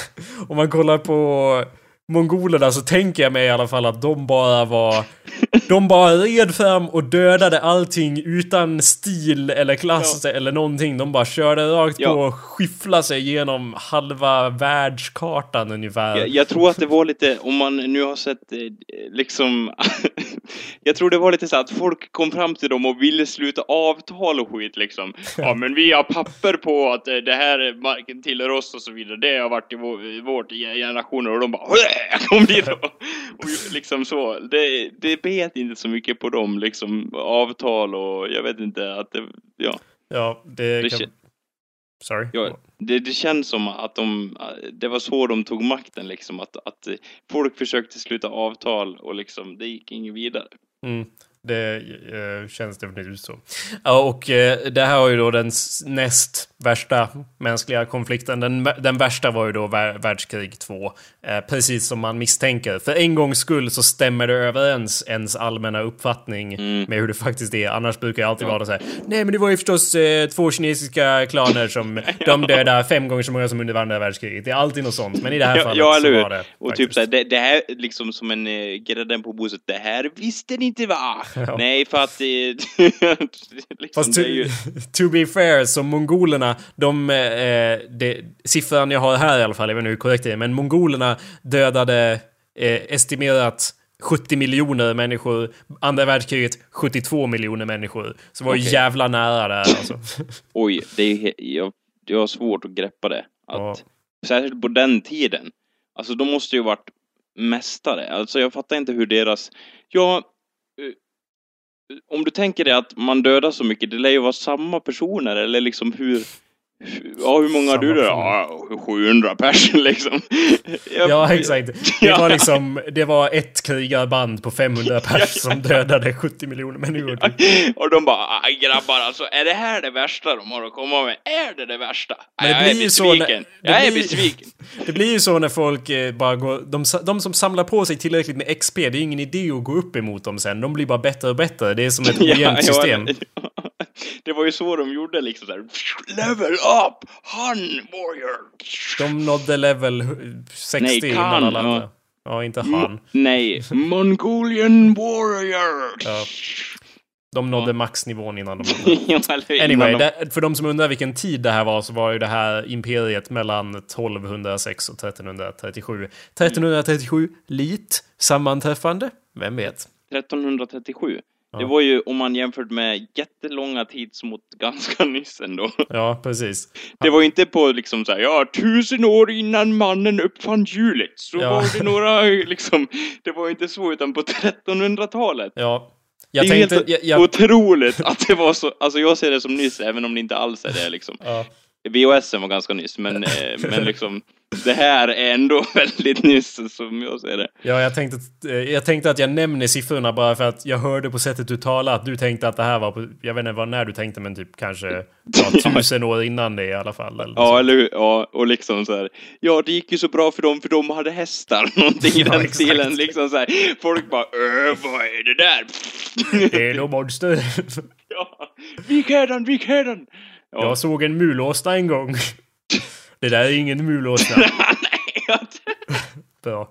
om man kollar på mongolerna så tänker jag mig i alla fall att de bara var... De bara red fram och dödade allting utan stil eller klass ja. eller någonting. De bara körde rakt ja. på och skifflade sig genom halva världskartan ungefär. Jag, jag, tror att det var lite, om man nu har sett eh, liksom... jag tror det var lite så att folk kom fram till dem och ville sluta avtal och skit liksom. Ja men vi har papper på att eh, det här marken tillhör oss och så vidare. Det har varit i, vår, i vårt generationer och de bara jag kom dit och, och liksom så. Det, det bet inte så mycket på dem, liksom avtal och jag vet inte att det, ja. Ja, det, det kan... Sorry. Ja, det, det känns som att de, det var så de tog makten liksom, att, att folk försökte sluta avtal och liksom, det gick inget vidare. Mm. Det eh, känns definitivt så. Ja, och eh, det här var ju då den näst värsta mänskliga konflikten. Den, den värsta var ju då världskrig 2. Eh, precis som man misstänker. För en gångs skull så stämmer det överens ens allmänna uppfattning mm. med hur det faktiskt är. Annars brukar jag alltid vara så här. Nej, men det var ju förstås eh, två kinesiska klaner som de dödade fem gånger så många som under andra världskriget. Det är alltid något sånt. Men i det här fallet ja, så var det. Och faktiskt. typ så här, det, det, här liksom som en eh, grädden på bordet. Det här visste ni inte va? Ja. Nej, för att det... liksom, Fast to, ju... to be fair, så mongolerna, de, eh, det, siffran jag har här i alla fall, jag vet inte hur korrekt det är, men mongolerna dödade eh, estimerat 70 miljoner människor. Andra världskriget 72 miljoner människor. Så var okay. jävla nära där alltså. Oj, det är, jag, jag har svårt att greppa det. Att, ja. Särskilt på den tiden. Alltså de måste ju varit mästare. Alltså jag fattar inte hur deras... Ja, om du tänker dig att man dödar så mycket, det lär ju vara samma personer eller liksom hur Ja, hur många har du då? Ja, 700 personer liksom. Jag, ja, exakt. Det var liksom, det var ett krigarband på 500 personer som dödade 70 miljoner människor. Och de bara, grabbar alltså, är det här det värsta de har att komma med? Är det det värsta? Men det jag blir är besviken. När, jag är blir, besviken. Det blir ju så när folk eh, bara går, de, de som samlar på sig tillräckligt med XP, det är ingen idé att gå upp emot dem sen. De blir bara bättre och bättre. Det är som ett ojämnt ja, system. Ja, det var ju så de gjorde liksom såhär. Level up! Han warrior! De nådde level 60 Nej, innan alla andra. Ja, inte han. nej, Mongolian warrior! Ja. De nådde Ja. maxnivån innan de... Ja, Anyway, de- det, för de som undrar vilken tid det här var så var ju det här imperiet mellan 1206 och 1337. 1337, lit, sammanträffande, vem vet? 1337. Ja. Det var ju om man jämfört med jättelånga tidsmått ganska nyss ändå. Ja, precis. Det var ju inte på liksom så här, ja, tusen år innan mannen uppfann hjulet så Ja. var det några liksom, det var ju inte så utan på 1300-talet. Ja. Jag det är tänkte... helt Jag, jag, otroligt att det var så, alltså jag ser det som nyss även om det inte alls är det liksom. ja. VHS var ganska nyss men, eh, men liksom det här är ändå väldigt nyss som jag ser det. Ja, jag tänkte, att- eh, jag tänkte att jag nämner siffrorna bara för att jag hörde på sättet du talade att du tänkte att det här var på, jag vet inte vad när du tänkte men typ kanske ja, tusen år innan det i alla fall. Eller Ja, så. eller hur? Ja, och liksom så här. Ja, det gick ju så bra för dem för de hade hästar. Någonting i den stilen. Liksom så här. Folk bara, äh, vad är det där? Det är nog monster. ja, vik hädan, vik hädan! Ja. Jag såg en mulåsna en gång. Det där är ingen mulåsna. Nej, jag- Bra.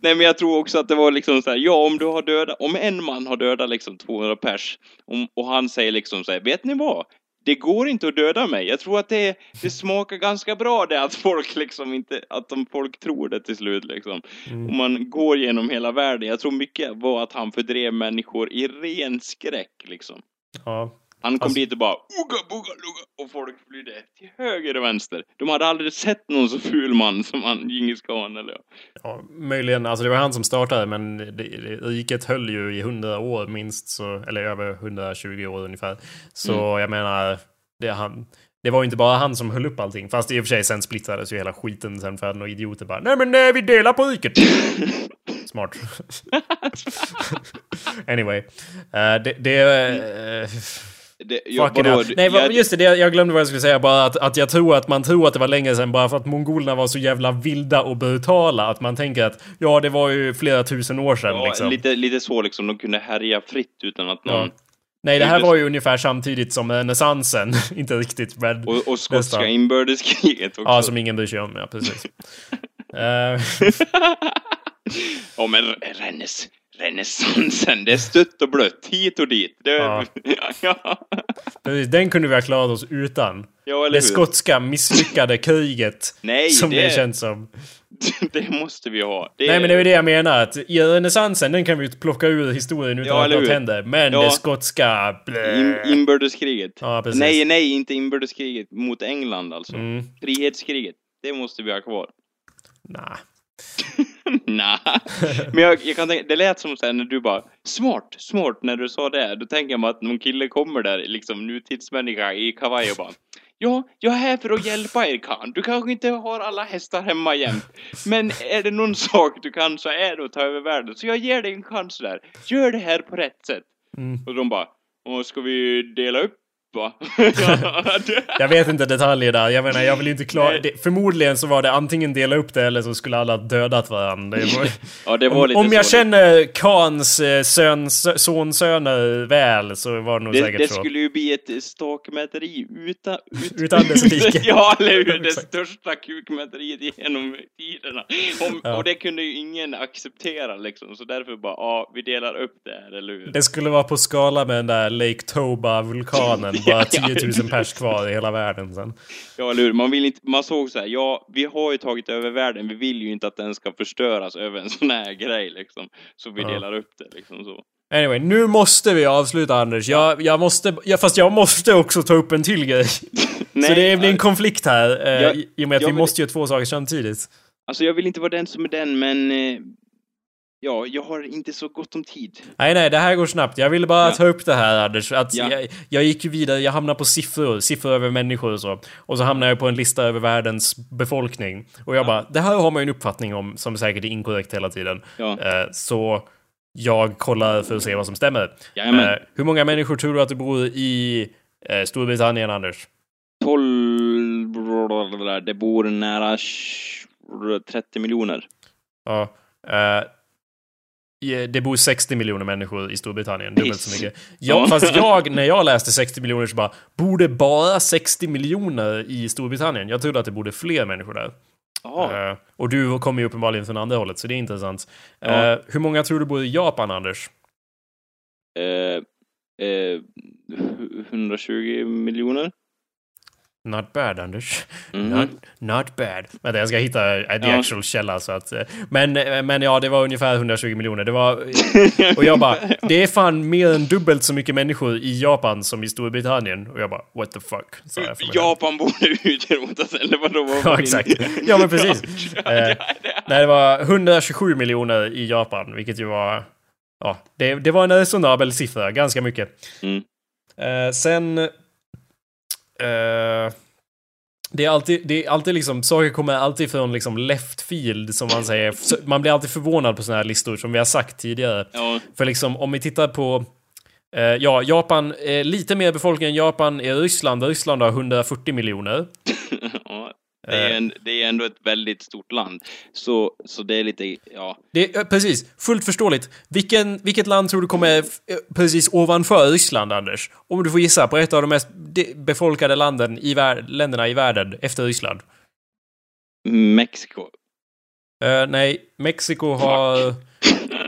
Nej, men jag tror också att det var liksom så här, ja, om du har dödat, om en man har dödat liksom 200 pers om, och han säger liksom så här, vet ni vad? Det går inte att döda mig. Jag tror att det, det smakar ganska bra det att folk liksom inte, att de, folk tror det till slut liksom. Mm. Man går genom hela världen. Jag tror mycket var att han fördrev människor i ren skräck liksom. Ja. Han kom Alltså- dit och bara Uga, buga, luga och folk flydde till höger och vänster. De hade aldrig sett någon så ful man som han, Djingis khan eller ja. ja, möjligen, alltså det var han som startade men det, det, riket höll ju i 100 år minst, så, eller över 120 år ungefär. Så Mm. jag menar, det, han, det var ju inte bara han som höll upp allting. Fast i och för sig sen splittrades ju hela skiten sen för att några idioter bara Nej men nej, vi delar på riket! Smart. anyway. Uh, det... det eh, Det, jag, Nej, jag- just det, jag glömde vad jag skulle säga. Bara att, att jag tror att man tror att det var länge sedan bara för att mongolerna var så jävla vilda och brutala. Att man tänker att ja, det var ju flera tusen år sedan Ja, liksom. lite, lite så liksom. De kunde härja fritt utan att någon... Ja. Nej, det här var ju ungefär samtidigt som renässansen. Inte riktigt, men... Och, och skotska inbördeskriget också. Ja, som ingen bryr sig om, ja precis. Eh, Ja, men renäss, renässansen, det är stött och blött, hit och dit. Det, Ja. ja. den kunde vi ha klarat oss utan. ja, eller Det hur? skotska misslyckade kriget. Nej, som det, det- känns som. det måste vi ha. Det, Nej men det är det jag menar, att i renässansen den kan vi plocka ur historien utan Ja, att något händer. Men Ja. det skotska... Blä. In, inbördeskriget. Ja, precis. Nej, nej, inte inbördeskriget mot England alltså. Mm. Frihetskriget. Det måste vi ha kvar. Nah. Nej. Men jag, jag kan tänka, det lät som såhär när du bara smart, smart när du sa det. Då tänker jag mig att någon kille kommer där, liksom nutidsmänniska i kavaj och bara Ja, jag är här för att hjälpa er Khan. Du kanske inte har alla hästar hemma jämt. Men är det någon sak du kan så är det att ta över världen. Så jag ger dig en chans där. Gör det här på rätt sätt. Mm. Och de bara Åh, ska vi dela upp va? Ja, det- Jag vet inte detaljer där. Jag menar, jag vill inte klara... Det, förmodligen så var det antingen dela upp det eller så skulle alla dödat varandra. Det var, ja, det var om, lite om jag så. känner Khans eh, sön, sonsöner väl så var det nog Det, säkert det så. skulle ju bli ett stakmäteri utan... Ut, Utan dess like. ja, eller hur? Det största kukmäteriet genom tiderna. Om, Ja. Och det kunde ju ingen acceptera liksom, så därför bara, ja, vi delar upp det här, eller hur? Det skulle vara på skala med den där Lake Toba-vulkanen. Bara 10 000 pers kvar i hela världen sen. Ja, eller hur? Man, vill inte, man såg så här, ja, vi har ju tagit över världen, vi vill ju inte att den ska förstöras över en sån här grej liksom. Så vi Ja. delar upp det liksom så. Anyway, nu måste vi avsluta Anders. Jag, jag måste... Ja, fast jag måste också ta upp en till grej. så det blir en konflikt här. Eh, Jag- i- och med att jag vi vill- måste göra två saker samtidigt. Alltså jag vill inte vara den som är den, men... Ja, jag har inte så gott om tid. Nej, nej, det här går snabbt. Jag ville bara Ja. ta upp det här, Anders. Att Ja. jag, jag gick ju vidare, jag hamnade på siffror, siffror över människor och så. Och så hamnade jag på en lista över världens befolkning. Och jag bara, det här har man ju en uppfattning om som säkert är inkorrekt hela tiden. Ja. Eh, så jag kollar för att se vad som stämmer. Jajamän. Eh, hur många människor tror du att det bor i eh, Storbritannien, Anders? 12... blablabla, Det bor nära tj- 30 miljoner. Ja. Eh, det bor 60 miljoner människor i Storbritannien, dubbelt så mycket. Ja, Ja. fast jag, när jag läste 60 miljoner så bara, bor det bara 60 miljoner i Storbritannien? Jag trodde att det borde fler människor där. Jaha. Eh, och du kommer ju uppenbarligen från andra hållet, så det är intressant. Ja. Eh, hur många tror du bor i Japan, Anders? Eh, 120 miljoner. Not bad, Anders. Mhm. Not, not bad. Vänta, jag ska hitta uh, the Ja. actual källa så att... eh, Men, eh, men ja, det var ungefär 120 miljoner. Det var... Och jag bara, det är fan mer än dubbelt så mycket människor i Japan som i Storbritannien. Och jag bara, what the fuck? själv. Japan borde utrotas, eller vadå? Vad Ja, exakt. Ja, men precis. Ja, Eh, det- Nej, det var 127 miljoner i Japan, vilket ju var... Ja, det, det var en resonabel siffra. Ganska mycket. Mm. Eh, sen... Eh, det är alltid, det är alltid liksom, saker kommer alltid från liksom left field som man säger. Man blir alltid förvånad på såna här listor som vi har sagt tidigare. Ja, För liksom om vi tittar på eh, Ja, Japan, eh, lite mer befolkning än Japan är Ryssland. Ryssland har 140 miljoner. ja. Det är, en, det är ändå ett väldigt stort land. Så, så det är lite, ja. Det är, eh, precis, fullt förståeligt. Vilken, vilket land tror du kommer eh, precis ovanför Ryssland, Anders? Om du får gissa på ett av de mest de- befolkade landen i vär- länderna i världen efter Ryssland. Mexiko. Eh, nej, Mexiko har...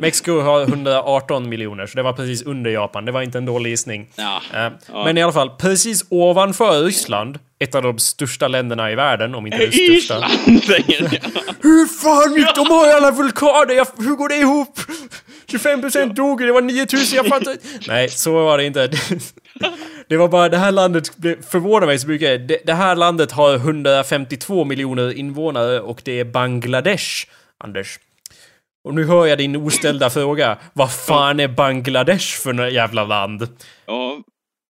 Mexiko har 118 miljoner, så det var precis under Japan. Det var inte en dålig gissning. Ja. Eh, Ja. Men i alla fall, precis ovanför Ryssland, ett av de största länderna i världen, om inte det största. Island. Hur fan, de har ju alla vulkaner, jag, hur går det ihop? 25% dog, det var 9000, jag fattar. Nej, så var det inte. Det var bara, det här landet förvånar mig så mycket. Det, det här landet har 152 miljoner invånare och det är Bangladesh, Anders. Och nu hör jag din oställda fråga. Vad fan är Bangladesh för något jävla land? Ja,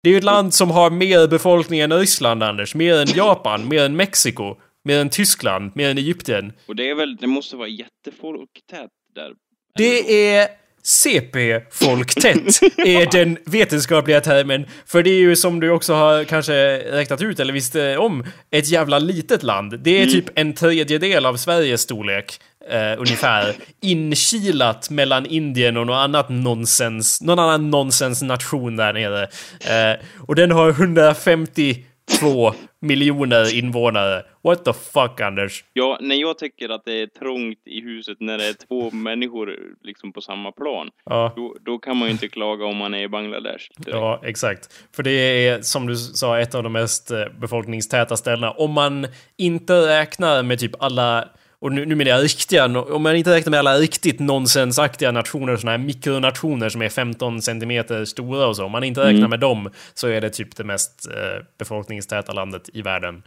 Det är ju ett land som har mer befolkning än Ryssland, Anders. Mer än Japan, mer än Mexiko, mer än Tyskland, mer än Egypten. och det är väl, det måste vara jättefolktätt där. Det är CP-folktätt, är den vetenskapliga termen. För det är ju som du också har kanske räknat ut eller visste om, ett jävla litet land. Det är typ en tredjedel av Sveriges storlek. Eh, ungefär. Inkilat mellan Indien och något annat nonsens, någon annan nonsensnation där nere. Eh, och den har 152 miljoner invånare. What the fuck, Anders? Ja, när jag tycker att det är trångt i huset när det är två människor liksom på samma plan, Ja. då, då kan man ju inte klaga om man är i Bangladesh. direkt. Ja, exakt. För det är, som du sa, ett av de mest eh, befolkningstäta ställena. Om man inte räknar med typ alla, och nu, nu menar jag riktiga, om man inte räknar med alla riktigt nonsensaktiga nationer, såna här mikronationer som är 15 centimeter stora och så. Om man inte räknar med dem så är det typ det mest eh, befolkningstäta landet i världen.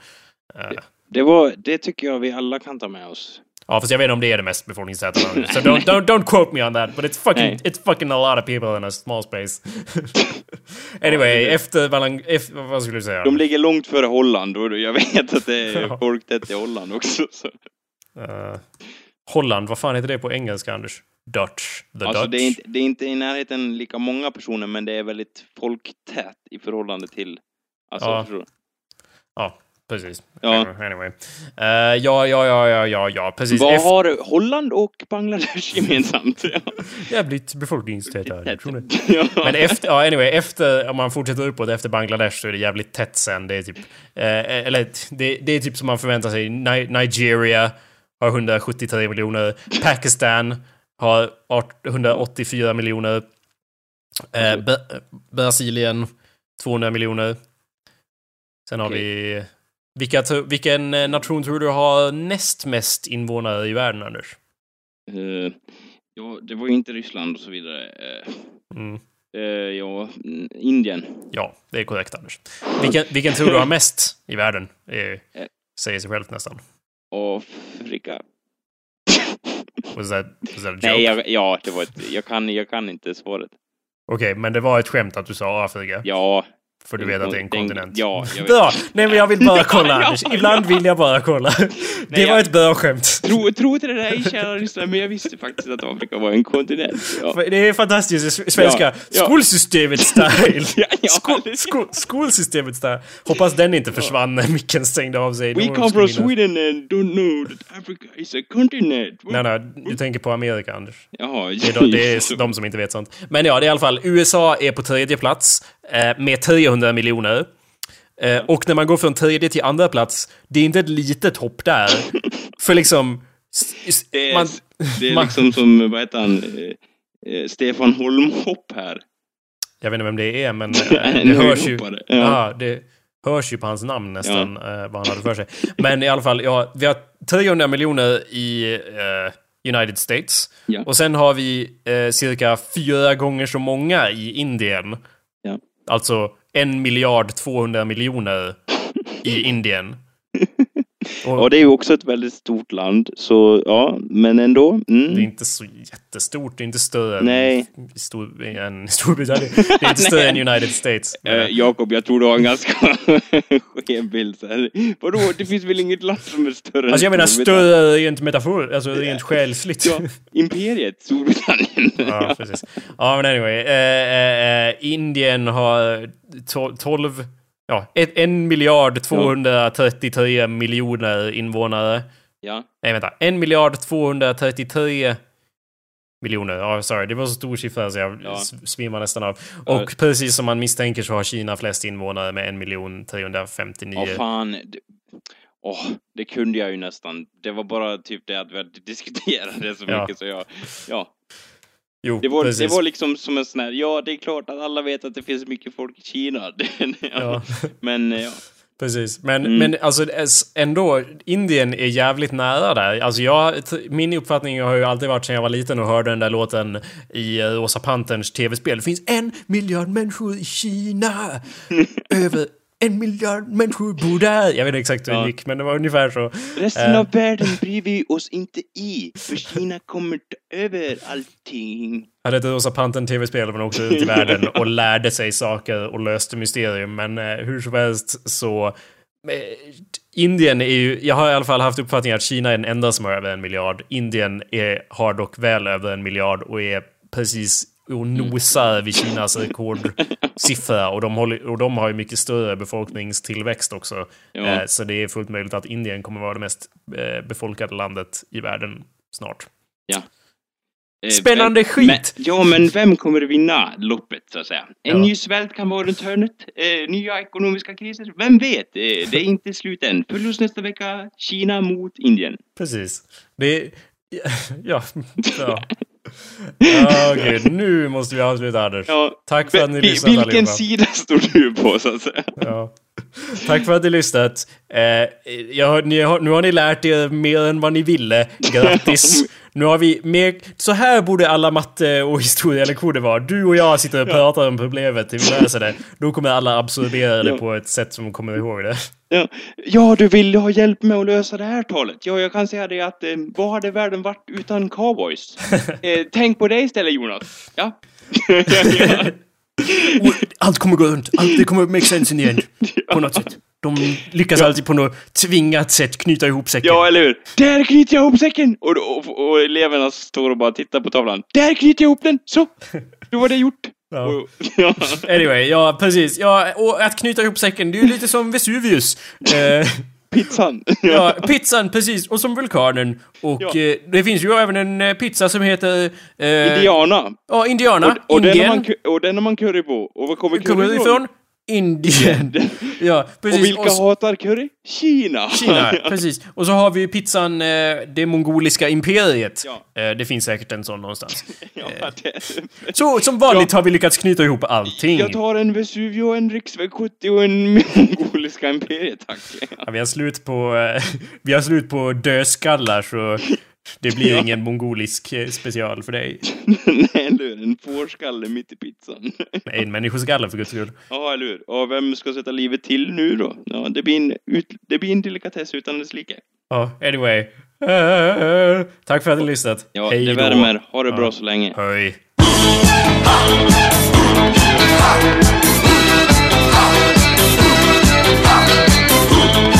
Eh, Det, var, det tycker jag vi alla kan ta med oss. Ja, fast jag vet inte om det är det mest befolkningstäta landet. Så don't, don't, don't quote me on that. But it's fucking, Nej. it's fucking a lot of people in a small space. anyway, Ja, det- efter, efter... Vad skulle du säga? De ligger långt före Holland och jag vet att det är Ja. folktätt i Holland också. Så. Eh, Holland, vad fan heter det på engelska, Anders? Dutch. The Alltså Dutch. det är, inte, det är inte i närheten lika många personer, men det är väldigt folktätt i förhållande till... Alltså, Ja. förstår? Ja, precis. Ja. Anyway. Eh, ja, ja, ja, ja, ja, ja, precis. Vad Efter, har Holland och Bangladesh gemensamt? Jävligt befolkningstäta. Ja. Men efter, ja, anyway, efter, om man fortsätter uppåt efter Bangladesh så är det jävligt tätt sen. Det är typ, eh, eller det, det är typ som man förväntar sig. Ni, Nigeria har 173 miljoner. Pakistan har 8- 184 miljoner. Eh, Bra- Brasilien 200 miljoner. Sen har Okej. vi... Vilka, vilken eh, nation tror du har näst mest invånare i världen, Anders? Eh, ja, det var ju inte Ryssland och så vidare. Eh, Mm. eh, ja, mm, Indien. Ja, det är korrekt Anders. Vilken, vilken tror du har mest i världen? Det säger sig självt nästan. Afrika. Was that, was that? Nej, jag, ja, det var ett, jag, kan, jag kan inte svaret. Okej, men det var ett skämt att du sa Afrika. Ja. För du vet att det är en kontinent. Ja, jag vet. Bra! Nej men jag vill bara kolla Ja, Anders. Ibland vill jag bara kolla. Det jag- var ett bra skämt. Tro, tro inte det där, kära lyssnare, men jag visste faktiskt att Afrika var en kontinent. Ja. Det är fantastiskt. Svenska. Skolsystemet style. Det- skol, skolsystemet style. Hoppas den inte försvann när micken stängde av sig. We come from. Sweden and don't know that Africa is a continent. Nej, nej. Du tänker på Amerika, Anders. Jaha, Det är, de, det är de som inte vet sånt. Men ja, det är i alla fall. USA är på tredje plats med 300 miljoner. Eh, och när man går från tredje till andra plats, det är inte ett litet hopp där. För liksom... Det är, man, det är man- liksom som, vad heter han, eh, eh, Stefan Holmhopp här. Jag vet inte vem det är, men eh, En det hörs ju. ja. Ja, det hörs ju på hans namn nästan, eh, vad han hade för sig. Men i alla fall, ja, vi har 300 miljoner i eh, United States. Ja. Och sen har vi eh, cirka fyra gånger så många i Indien. Alltså en miljard 200 miljoner i Indien. Och Och det är ju också ett väldigt stort land, så ja, men ändå. det är Mm. inte så jättestort, det är inte större Nej. än, Stor, Storbritannien. Det är inte större än United States. Eh, Jakob, jag tror du har en ganska skev bild. Vadå, det finns väl inget land som är större Alltså jag menar större rent metafor, alltså rent själsligt. Ja, imperiet Storbritannien. Ja, precis. Ja, men anyway. Eh, eh, Indien har to- 12... Ja, ett, en miljard 233 miljoner invånare. ja. Nej, vänta. En miljard 233 miljoner. Ja, sorry. Det var så stor siffra så jag Ja. svimmar nästan av. Ja. Och precis som man misstänker så har Kina flest invånare med en miljon 359. Åh fan. Åh, det kunde jag ju nästan. Det var bara typ det att vi det så Ja. mycket så jag... Ja. Jo, Det var, precis. det var liksom som en sån här, ja det är klart att alla vet att det finns mycket folk i Kina. ja. Men ja. Precis, men, Mm. men alltså ändå, Indien är jävligt nära där. Alltså jag, min uppfattning har ju alltid varit sedan jag var liten och hörde den där låten i eh, Rosa Panterns tv-spel. Det finns en miljard människor i Kina! Över en miljard människor bor där! Jag vet inte exakt hur det Ja. gick, men det var ungefär så. Resten Eh. av världen bryr vi oss inte i, för Kina kommer ta över allting. hade ett Rosa Pantern tv-spel man åkte ut i världen och lärde sig saker och löste mysterium. Men eh, hur som helst så... Eh, Indien är ju... Jag har i alla fall haft uppfattningen att Kina är den enda som har över en miljard. Indien är, har dock väl över en miljard och är precis och nosar vid Kinas rekordsiffra. Och de, håller, och de har ju mycket större befolkningstillväxt också. Ja. Eh, så det är fullt möjligt att Indien kommer vara det mest eh, befolkade landet i världen snart. Ja. Eh, Spännande vem, skit! Men, ja, men vem kommer vinna loppet, så att säga? En Ja. ny svält kan vara runt hörnet. Eh, nya ekonomiska kriser. Vem vet? Eh, det är inte slut än. Förlust nästa vecka. Kina mot Indien. Precis. Det är... Ja. ja. Ja, gud. Nu måste vi avsluta, Anders. Ja, Tack för att ni lyssnat Vilken allihopa. sida står du på, så att säga? Ja. Tack för att ni lyssnat. Eh, jag, ni nu har ni lärt er mer än vad ni ville. Grattis! Nu har vi mer... Så här borde alla matte och historielektioner vara. Du och jag sitter och pratar om problemet till vi läser det. Då kommer alla absorbera det Ja. på ett sätt som kommer ihåg det. Ja. ja, du vill ha hjälp med att lösa det här talet. Ja, jag kan säga det att eh, vad hade världen varit utan cowboys? Eh, tänk på det istället, Jonas. Ja. ja. Allt kommer gå runt. Allt det kommer make sense in the end. På något sätt. De lyckas alltid på något tvingat sätt knyta ihop säcken. Ja, eller hur? Där knyter jag ihop säcken! Och, och, och eleverna står och bara tittar på tavlan. Där knyter jag ihop den! Så! Då var det gjort. Ja. Och, ja. Anyway, ja precis. Ja, och att knyta ihop säcken, det är ju lite som Vesuvius. Eh, Pizzan. ja, pizzan, precis. Och som vulkanen. Och Ja. eh, det finns ju även en eh, pizza som heter... Eh, Indiana. Ja, Indiana. Och, och, den har Indien. man, och den har man curry på. Och var kommer curry Kommer ifrån? Indien. ja, precis. Och vilka s- hatar curry? Kina! Kina, precis. Och så har vi pizzan eh, Det Mongoliska Imperiet. Ja. Eh, det finns säkert en sån någonstans. ja, det, Så som vanligt har vi lyckats knyta ihop allting. jag tar en Vesuvio, en riksväg 70 och en mongoliska imperiet, tack. Ja, vi har slut på, eh, vi har slut på dödskallar så det blir Ja. ingen mongolisk eh, special för dig. Nej, eller hur? En fårskalle mitt i pizzan. Nej, En människoskalle för guds skull. Ja, eller hur? Och vem ska sätta livet till nu då? Ja, det blir en, ut, det blir en delikatess utan dess like. Ja, anyway. Eh, tack för att ni har lyssnat. Ja, Hej det då. värmer. Ha det bra Ja. så länge. Hej. They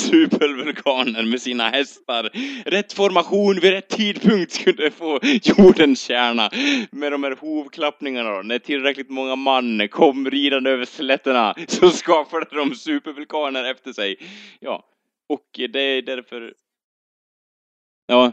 supervulkaner med sina hästar. Rätt formation vid rätt tidpunkt skulle få jordens kärna. Med de här hovklappningarna då. När tillräckligt många man kom ridande över slätterna så skapade de supervulkaner efter sig. Ja, och det är därför... Ja.